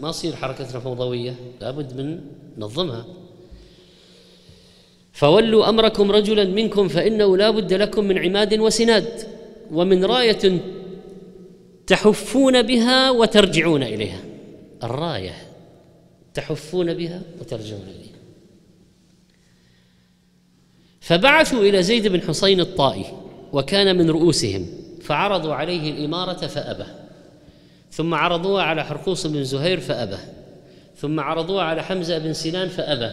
ما تصير حركتنا فوضوية لابد من ننظمها فولوا أمركم رجلا منكم فإنه لا بد لكم من عماد وسناد ومن راية تحفون بها وترجعون إليها. الراية تحفون بها وترجعون إليها. فبعثوا إلى زيد بن حسين الطائي وكان من رؤوسهم فعرضوا عليه الإمارة فأبى. ثم عرضوها على حرقوس بن زهير فأبى. ثم عرضوها على حمزة بن سنان فأبى.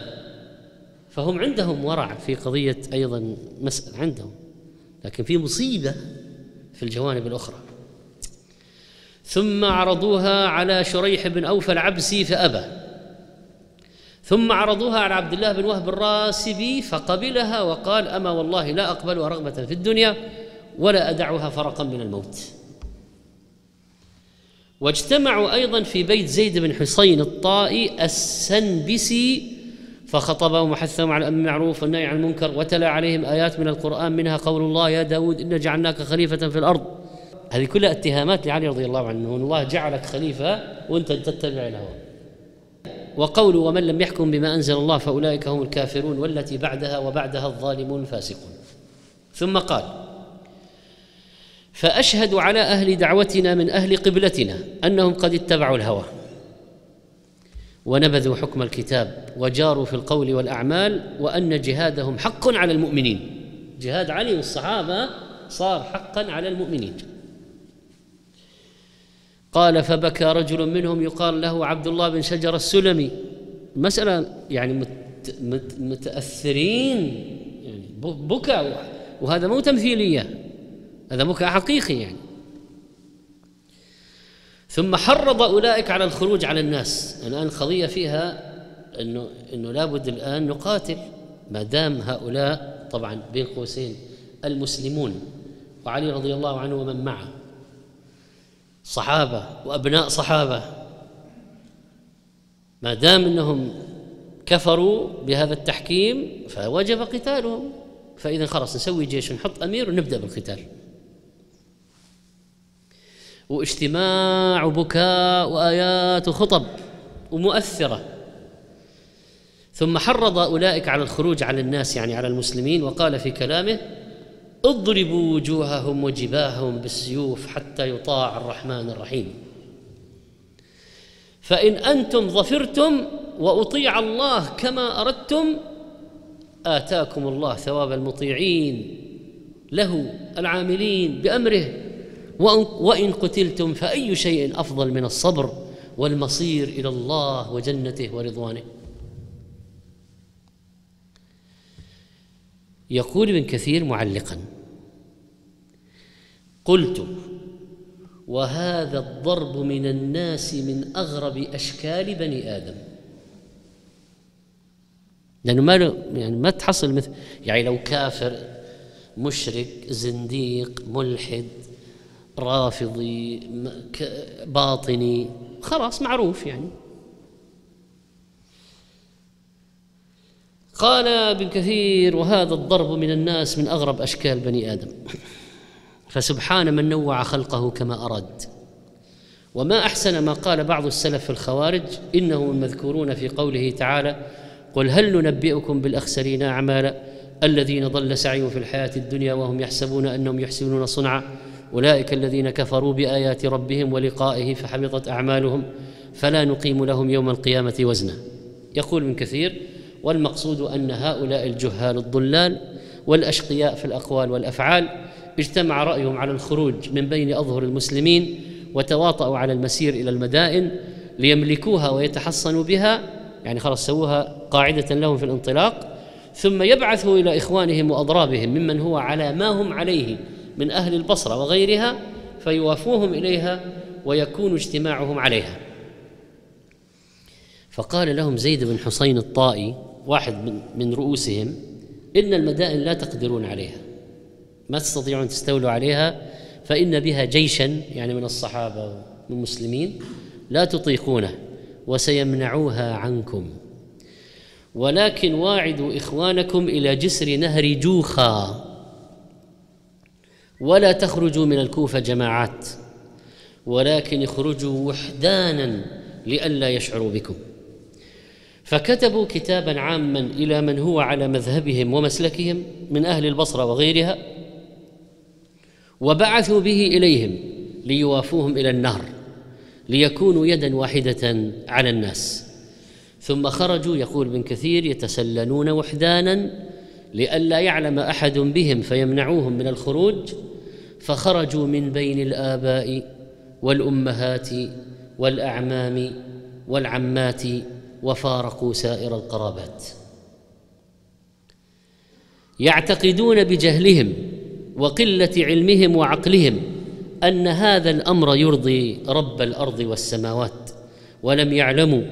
فهم عندهم ورع في قضية أيضا مسألة عندهم لكن في مصيبة في الجوانب الأخرى. ثم عرضوها على شريح بن اوفى العبسي فأبى. ثم عرضوها على عبد الله بن وهب الراسبي فقبلها وقال أما والله لا أقبلها رغبة في الدنيا ولا أدعها فرقا من الموت. واجتمعوا أيضا في بيت زيد بن حصين الطائي السنبسي فخطبهم وحثهم على المعروف والنهي عن المنكر وتلا عليهم آيات من القرآن منها قول الله يا داود إنا جعلناك خليفة في الأرض. هذه كلها اتهامات لعلي رضي الله عنه ان الله جعلك خليفة وأنت تتبع الهوى. وقول ومن لم يحكم بما أنزل الله فأولئك هم الكافرون والتي بعدها وبعدها الظالمون الفاسقون. ثم قال فأشهد على أهل دعوتنا من أهل قبلتنا أنهم قد اتبعوا الهوى. ونبذوا حكم الكتاب وجاروا في القول والأعمال وأن جهادهم حق على المؤمنين. جهاد علي والصحابة صار حقا على المؤمنين. قال فبكى رجل منهم يقال له عبد الله بن شجر السلمي. مسألة يعني متأثرين يعني بكى وهذا مو تمثيلية. هذا بكى حقيقي يعني. ثم حرض أولئك على الخروج على الناس. الآن القضية فيها أنه أنه لابد الآن نقاتل ما دام هؤلاء طبعا بين قوسين المسلمون. وعلي رضي الله عنه ومن معه. صحابة وأبناء صحابة. ما دام إنهم كفروا بهذا التحكيم فوجب قتالهم. فإذا خلاص نسوي جيش ونحط أمير ونبدأ بالقتال. واجتماع وبكاء وآيات وخطب ومؤثرة. ثم حرض أولئك على الخروج على الناس يعني على المسلمين وقال في كلامه اضربوا وجوههم وجباههم بالسيوف حتى يطاع الرحمن الرحيم. فإن أنتم ظفرتم وأطيع الله كما أردتم آتاكم الله ثواب المطيعين له العاملين بأمره. وان قتلتم فأي شيء أفضل من الصبر والمصير إلى الله وجنته ورضوانه. يقول ابن كثير معلقا قلت وهذا الضرب من الناس من أغرب أشكال بني آدم. لأنه ما يعني ما تحصل مثل يعني لو كافر مشرك زنديق ملحد رافضي باطني. خلاص معروف يعني. قال ابن كثير وهذا الضرب من الناس من أغرب أشكال بني آدم. فسبحان من نوع خلقه كما اراد وما أحسن ما قال بعض السلف في الخوارج إنهم المذكورون في قوله تعالى قل هل ننبئكم بالأخسرين أعمالا الذين ضل سعيهم في الحياة الدنيا وهم يحسبون أنهم يحسنون صنعا؟ أولئك الذين كفروا بآيات ربهم ولقائه فحبطت أعمالهم فلا نقيم لهم يوم القيامة وزنا. يقول ابن كثير والمقصود أن هؤلاء الجهال الضلال والأشقياء في الأقوال والأفعال اجتمع رأيهم على الخروج من بين أظهر المسلمين وتواطؤوا على المسير إلى المدائن ليملكوها ويتحصنوا بها يعني خلاص سووها قاعدة لهم في الانطلاق ثم يبعثوا إلى إخوانهم وأضرابهم ممن هو على ما هم عليه من أهل البصرة وغيرها فيوافوهم إليها ويكون اجتماعهم عليها. فقال لهم زيد بن حسين الطائي واحد من, من رؤوسهم إن المدائن لا تقدرون عليها. ما تستطيعون تستولوا عليها فإن بها جيشا يعني من الصحابة والمسلمين لا تطيقونه وسيمنعوها عنكم. ولكن واعدوا إخوانكم إلى جسر نهر جوخا. ولا تخرجوا من الكوفة جماعات ولكن اخرجوا وحدانا لئلا يشعروا بكم. فكتبوا كتابا عاما إلى من هو على مذهبهم ومسلكهم من أهل البصرة وغيرها وبعثوا به إليهم ليوافوهم إلى النهر ليكونوا يدا واحدة على الناس. ثم خرجوا يقول ابن كثير يتسللون وحدانا لئلا يعلم أحد بهم فيمنعوهم من الخروج فخرجوا من بين الآباء والأمهات والأعمام والعمات وفارقوا سائر القرابات. يعتقدون بجهلهم وقلة علمهم وعقلهم أن هذا الأمر يرضي رب الأرض والسماوات ولم يعلموا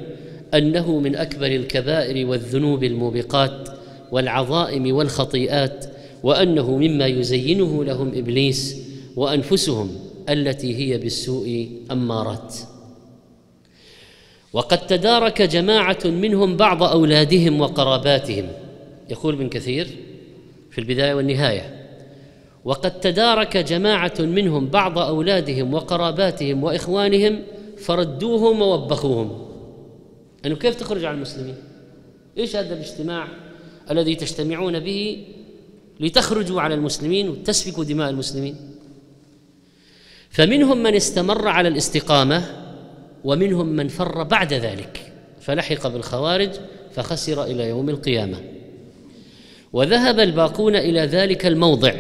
أنه من أكبر الكبائر والذنوب الموبقات والعظائم والخطيئات وأنه مما يزينه لهم إبليس وأنفسهم التي هي بالسوء أمارات. وقد تدارك جماعة منهم بعض أولادهم وقراباتهم. يقول ابن كثير في البداية والنهاية وقد تدارك جماعة منهم بعض أولادهم وقراباتهم وإخوانهم فردوهم ووبخوهم. أنه كيف تخرج على المسلمين؟ إيش هذا الاجتماع؟ الذي تجتمعون به لتخرجوا على المسلمين وتسفكوا دماء المسلمين. فمنهم من استمر على الاستقامة ومنهم من فر بعد ذلك فلحق بالخوارج فخسر إلى يوم القيامة. وذهب الباقون إلى ذلك الموضع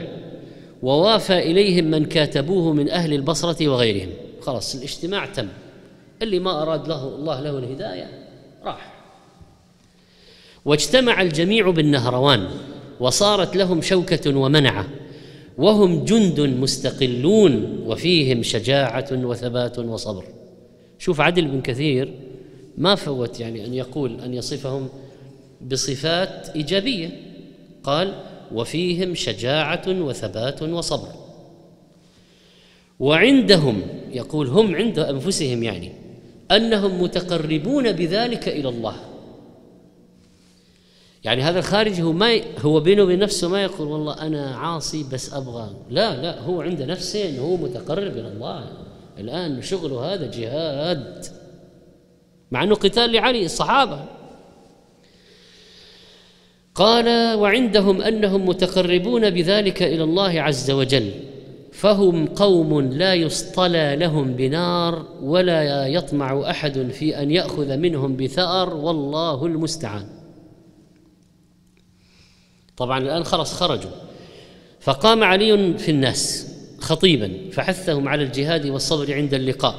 ووافى إليهم من كاتبوه من أهل البصرة وغيرهم. خلاص الاجتماع تم. اللي ما أراد له الله له الهداية راح. واجتمع الجميع بالنهروان وصارت لهم شوكة ومنعة وهم جند مستقلون وفيهم شجاعة وثبات وصبر. شوف عدل بن كثير ما فوت يعني أن يقول أن يصفهم بصفات إيجابية. قال وفيهم شجاعة وثبات وصبر. وعندهم يقول هم عند أنفسهم يعني أنهم متقربون بذلك إلى الله. يعني هذا الخارجي هو ما هو بينه وبين نفسه ما يقول والله أنا عاصي بس أبغى. لا لا هو عند نفسه إنه هو متقرب إلى الله. الآن شغله هذا جهاد. مع أنه قتال لعلي الصحابة. قال وعندهم أنهم متقربون بذلك إلى الله عز وجل. فهم قوم لا يصطلى لهم بنار ولا يطمع أحد في أن يأخذ منهم بثأر. والله المستعان. طبعا الآن خلص خرجوا. فقام علي في الناس خطيبا فحثهم على الجهاد والصبر عند اللقاء.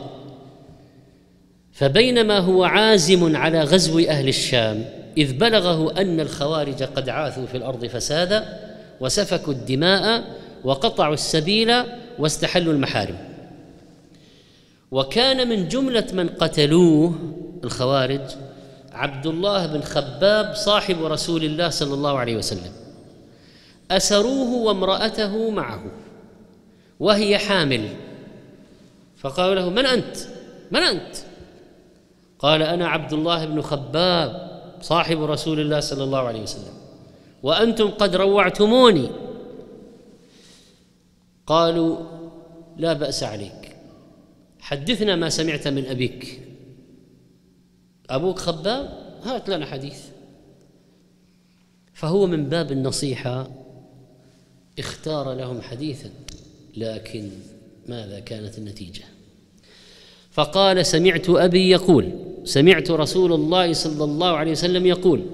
فبينما هو عازم على غزو أهل الشام إذ بلغه أن الخوارج قد عاثوا في الأرض فسادا وسفكوا الدماء وقطعوا السبيل واستحلوا المحارم. وكان من جملة من قتلوه الخوارج عبد الله بن خباب صاحب رسول الله صلى الله عليه وسلم. أسروه وامرأته معه وهي حامل. فقالوا له من أنت؟ من أنت؟ قال أنا عبد الله بن خباب صاحب رسول الله صلى الله عليه وسلم وأنتم قد روعتموني. قالوا لا بأس عليك حدثنا ما سمعت من أبيك. أبوك خباب؟ هات لنا حديث. فهو من باب النصيحة اختار لهم حديثا لكن ماذا كانت النتيجة؟ فقال سمعت أبي يقول سمعت رسول الله صلى الله عليه وسلم يقول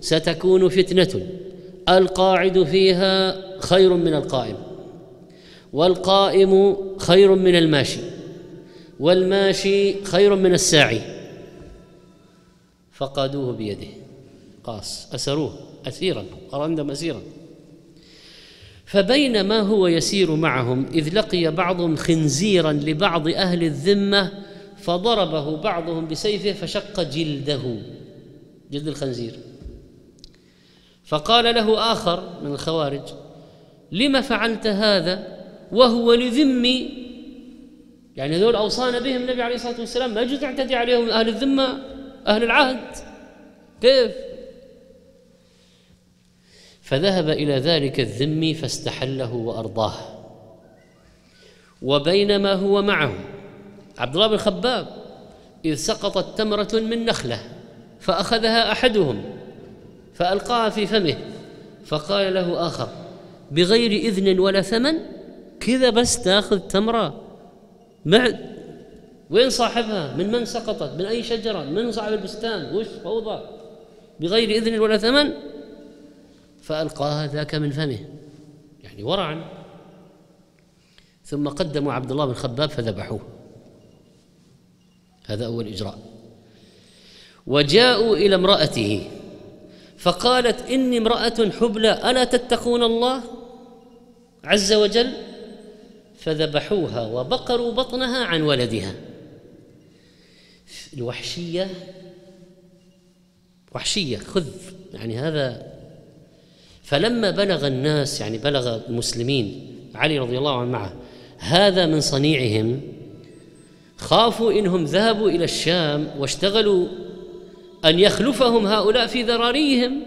ستكون فتنة القاعد فيها خير من القائم والقائم خير من الماشي والماشي خير من الساعي. فقادوه بيده. قاس أسروه أسيرا عندهم أسيرا. فبينما هو يسير معهم إذ لقي بعضهم خنزيرا لبعض أهل الذمة فضربه بعضهم بسيفه فشق جلده. جلد الخنزير. فقال له آخر من الخوارج لم فعلت هذا وهو لذمي؟ يعني هذول أوصانا بهم النبي عليه الصلاة والسلام ما يجوز تعتدي عليهم أهل الذمة أهل العهد. كيف؟ فذهب إلى ذلك الذمي فاستحله وأرضاه. وبينما هو معه. عبد الله بن خباب إذ سقطت تمرة من نخلة فأخذها أحدهم فألقاها في فمه فقال له آخر بغير إذن ولا ثمن كذا بس تأخذ تمرة؟ مع وين صاحبها؟ من من سقطت؟ من أي شجرة؟ من صاحب البستان؟ وش فوضى؟ بغير إذن ولا ثمن؟ فألقاها ذاك من فمه يعني ورعا. ثم قدموا عبد الله بن خباب فذبحوه. هذا أول إجراء. وجاءوا إلى امرأته فقالت إني امرأة حبلى ألا تتقون الله عز وجل؟ فذبحوها وبقروا بطنها عن ولدها. الوحشية وحشية خذ. يعني هذا فلما بلغ الناس يعني بلغ المسلمين علي رضي الله عنه معه هذا من صنيعهم خافوا إنهم ذهبوا إلى الشام واشتغلوا أن يخلفهم هؤلاء في ذراريهم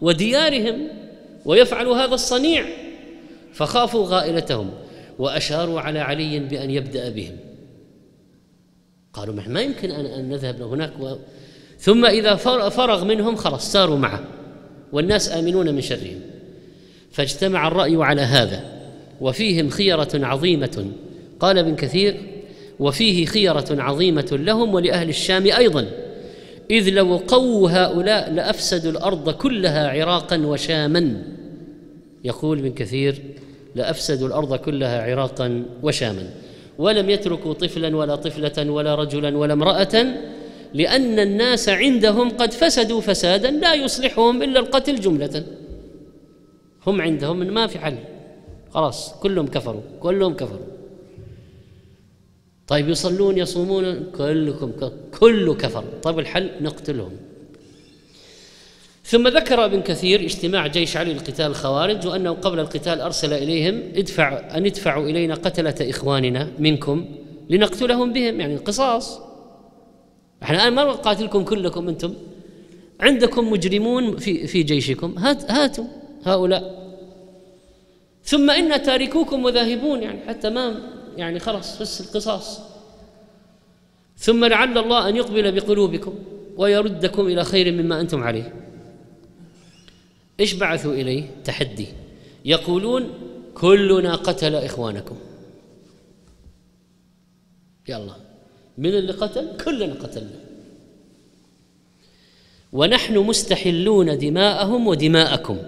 وديارهم ويفعلوا هذا الصنيع فخافوا غائلتهم وأشاروا على علي بأن يبدأ بهم. قالوا ما يمكن ان نذهب هناك و... ثم إذا فرغ منهم خلاص ساروا معه. والناس آمنون من شرهم. فاجتمع الرأي على هذا وفيهم خيرة عظيمة. قال ابن كثير وفيه خيرة عظيمة لهم ولأهل الشام أيضا إذ لو قووا هؤلاء لأفسدوا الأرض كلها عراقا وشاما. يقول ابن كثير لأفسدوا الأرض كلها عراقا وشاما ولم يتركوا طفلا ولا طفلة ولا رجلا ولا امرأة لأن الناس عندهم قد فسدوا فسادا لا يصلحهم إلا القتل جملة. هم عندهم ما في حل. خلاص كلهم كفروا كلهم كفروا. طيب يصلون يصومون كلكم كله كفر. طيب الحل؟ نقتلهم. ثم ذكر ابن كثير اجتماع جيش علي لقتال الخوارج وأنه قبل القتال أرسل إليهم ادفع أن ادفعوا إلينا قتلة إخواننا منكم لنقتلهم بهم. يعني القصاص إحنا الآن ما نقاتلكم كلكم أنتم. عندكم مجرمون في في جيشكم. هات هاتوا هؤلاء. ثم إن تاركوكم وذاهبون يعني حتى ما يعني خلاص بس القصاص. ثم لعل الله أن يقبل بقلوبكم ويردكم إلى خير مما أنتم عليه. إيش بعثوا إليه؟ تحدي. يقولون كلنا قتل إخوانكم. يلا من اللي قتل؟ كلنا قتلنا. ونحن مستحلون دماءهم ودماءكم.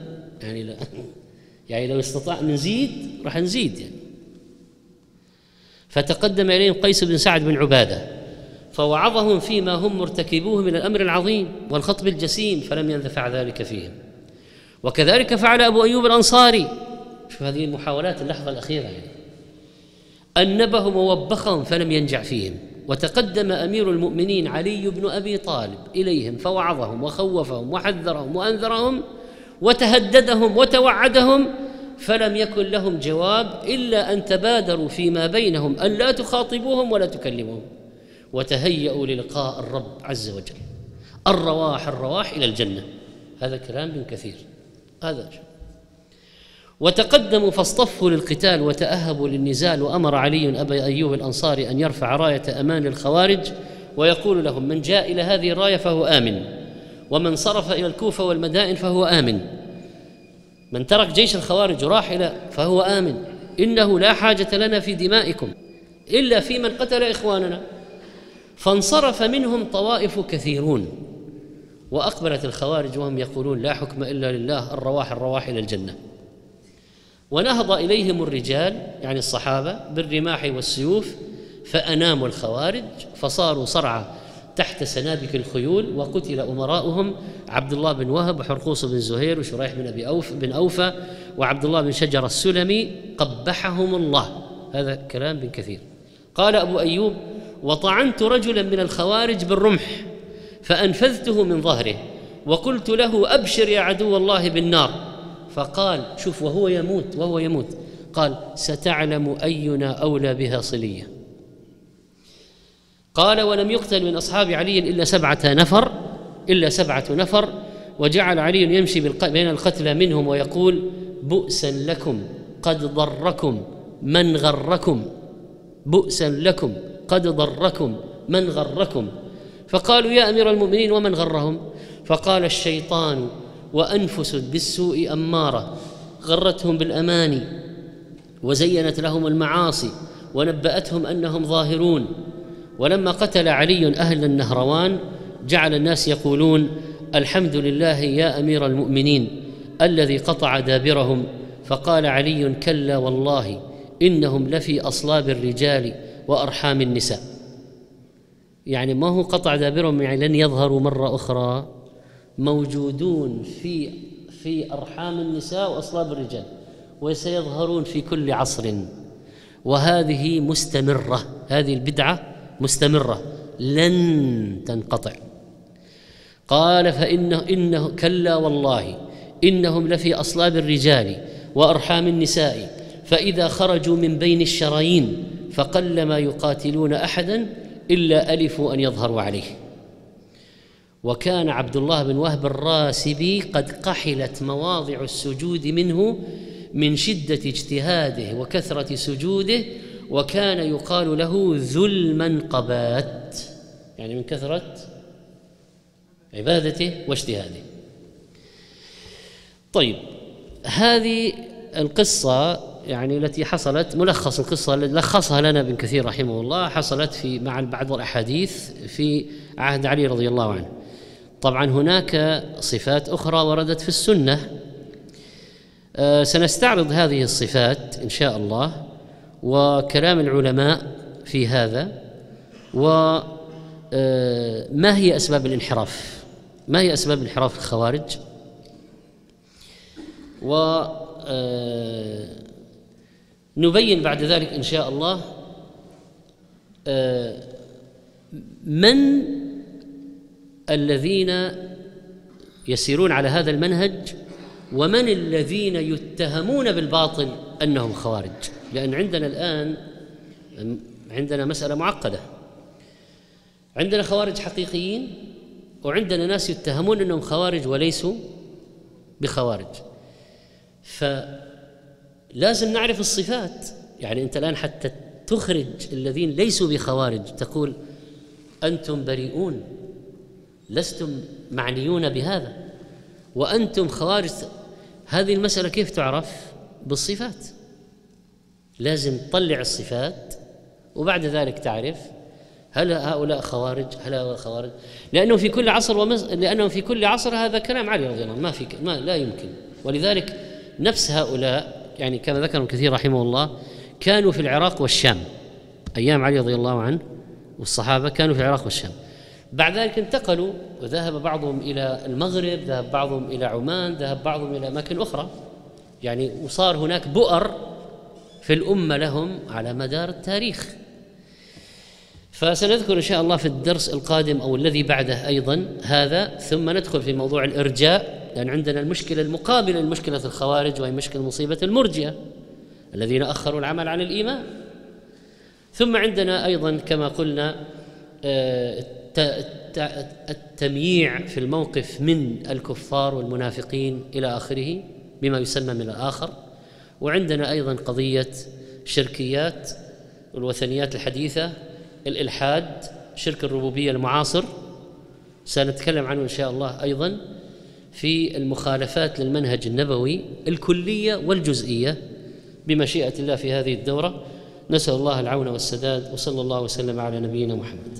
يعني لا (laughs) يعني لو استطاع نزيد راح نزيد يعني. فتقدم إليهم قيس بن سعد بن عبادة فوعظهم فيما هم مرتكبوه من الأمر العظيم والخطب الجسيم فلم ينفع ذلك فيهم. وكذلك فعل أبو أيوب الأنصاري شوف هذه المحاولات اللحظة الأخيرة يعني. أنبهم ووبخهم فلم ينجع فيهم. وتقدم أمير المؤمنين علي بن أبي طالب إليهم فوعظهم وخوفهم وحذرهم وأنذرهم وتهددهم وتوعدهم فلم يكن لهم جواب إلا أن تبادروا فيما بينهم أن لا تخاطبوهم ولا تكلموهم وتهيأوا للقاء الرب عز وجل الرواح الرواح إلى الجنة. هذا كلام ابن كثير. هذا وتقدموا فاصطفوا للقتال وتأهبوا للنزال وأمر علي أبا أيوب الأنصاري أن يرفع راية أمان الخوارج ويقول لهم من جاء إلى هذه الراية فهو آمن ومن صرف إلى الكوفة والمدائن فهو آمن من ترك جيش الخوارج وراح إلى فهو آمن إنه لا حاجة لنا في دمائكم إلا في من قتل إخواننا فانصرف منهم طوائف كثيرون وأقبلت الخوارج وهم يقولون لا حكم إلا لله الرواح الرواح إلى الجنة ونهض إليهم الرجال يعني الصحابة بالرماح والسيوف فأناموا الخوارج فصاروا صرعى تحت سنابك الخيول وقتل أمراؤهم عبد الله بن وهب وحرقوس بن زهير وشريح بن أبي أوف بن أوفى وعبد الله بن شجر السلمي قبحهم الله. هذا كلام بن كثير. قال أبو أيوب وطعنت رجلا من الخوارج بالرمح فأنفذته من ظهره وقلت له أبشر يا عدو الله بالنار. فقال شوف وهو يموت وهو يموت. قال ستعلم أينا أولى بها صلية. قال ولم يقتل من أصحاب علي إلا سبعة نفر إلا سبعة نفر وجعل علي يمشي بين القتلى منهم ويقول بؤسا لكم قد ضركم من غركم. بؤسا لكم قد ضركم من غركم. فقالوا يا أمير المؤمنين ومن غرهم؟ فقال الشيطان وأنفس بالسوء أمارة غرتهم بالأماني وزينت لهم المعاصي ونبأتهم أنهم ظاهرون. ولما قتل علي أهل النهروان جعل الناس يقولون الحمد لله يا أمير المؤمنين الذي قطع دابرهم. فقال علي كلا والله إنهم لفي أصلاب الرجال وأرحام النساء. يعني ما هو قطع دابرهم يعني لن يظهروا مرة أخرى. موجودون في في أرحام النساء وأصلاب الرجال وسيظهرون في كل عصر. وهذه مستمرة هذه البدعة مستمرة لن تنقطع. قال فإنه إنه كلا والله إنهم لفي أصلاب الرجال وأرحام النساء. فإذا خرجوا من بين الشرايين فقلما يقاتلون أحدا إلا ألفوا أن يظهروا عليه. وكان عبد الله بن وهب الراسبي قد قحلت مواضع السجود منه من شدة اجتهاده وكثرة سجوده وكان يقال له ذو المنقبات يعني من كثرة عبادته واجتهاده. طيب هذه القصة يعني التي حصلت ملخص القصة لخصها لنا ابن كثير رحمه الله حصلت في مع بعض الأحاديث في عهد علي رضي الله عنه. طبعا هناك صفات أخرى وردت في السنة. آه، سنستعرض هذه الصفات إن شاء الله وكلام العلماء في هذا وما آه، هي أسباب الانحراف؟ ما هي أسباب انحراف الخوارج؟ و آه، نبين بعد ذلك إن شاء الله من الذين يسيرون على هذا المنهج ومن الذين يتهمون بالباطل أنهم خوارج؟ لأن عندنا الآن عندنا مسألة معقدة. عندنا خوارج حقيقيين وعندنا ناس يتهمون أنهم خوارج وليسوا بخوارج. ف لازم نعرف الصفات. يعني أنت الآن حتى تخرج الذين ليسوا بخوارج تقول أنتم بريئون. لستم معنيون بهذا؟ وأنتم خوارج هذه المسألة كيف تعرف؟ بالصفات. لازم تطلع الصفات وبعد ذلك تعرف هل هؤلاء خوارج هل هؤلاء خوارج؟ لأنه في كل عصر ومز... لأنه في كل عصر هذا كلام علي رضي الله عنه. ما في ما لا يمكن. ولذلك نفس هؤلاء يعني كما ذكر كثير رحمه الله كانوا في العراق والشام. أيام علي رضي الله عنه والصحابة كانوا في العراق والشام. بعد ذلك انتقلوا وذهب بعضهم إلى المغرب ذهب بعضهم إلى عمان ذهب بعضهم إلى أماكن أخرى. يعني وصار هناك بؤر في الأمة لهم على مدار التاريخ. فسنذكر إن شاء الله في الدرس القادم أو الذي بعده أيضا هذا. ثم ندخل في موضوع الإرجاء لأن عندنا المشكلة المقابلة لمشكلة الخوارج وهي مشكلة مصيبة المرجئة الذين أخروا العمل عن الإيمان. ثم عندنا أيضا كما قلنا آه، التمييع في الموقف من الكفار والمنافقين إلى آخره بما يسمى من الآخر. وعندنا أيضا قضية شركيات والوثنيات الحديثة الإلحاد شرك الربوبية المعاصر. سنتكلم عنه إن شاء الله أيضا في المخالفات للمنهج النبوي الكلية والجزئية بمشيئة الله في هذه الدورة. نسأل الله العون والسداد وصلى الله وسلم على نبينا محمد.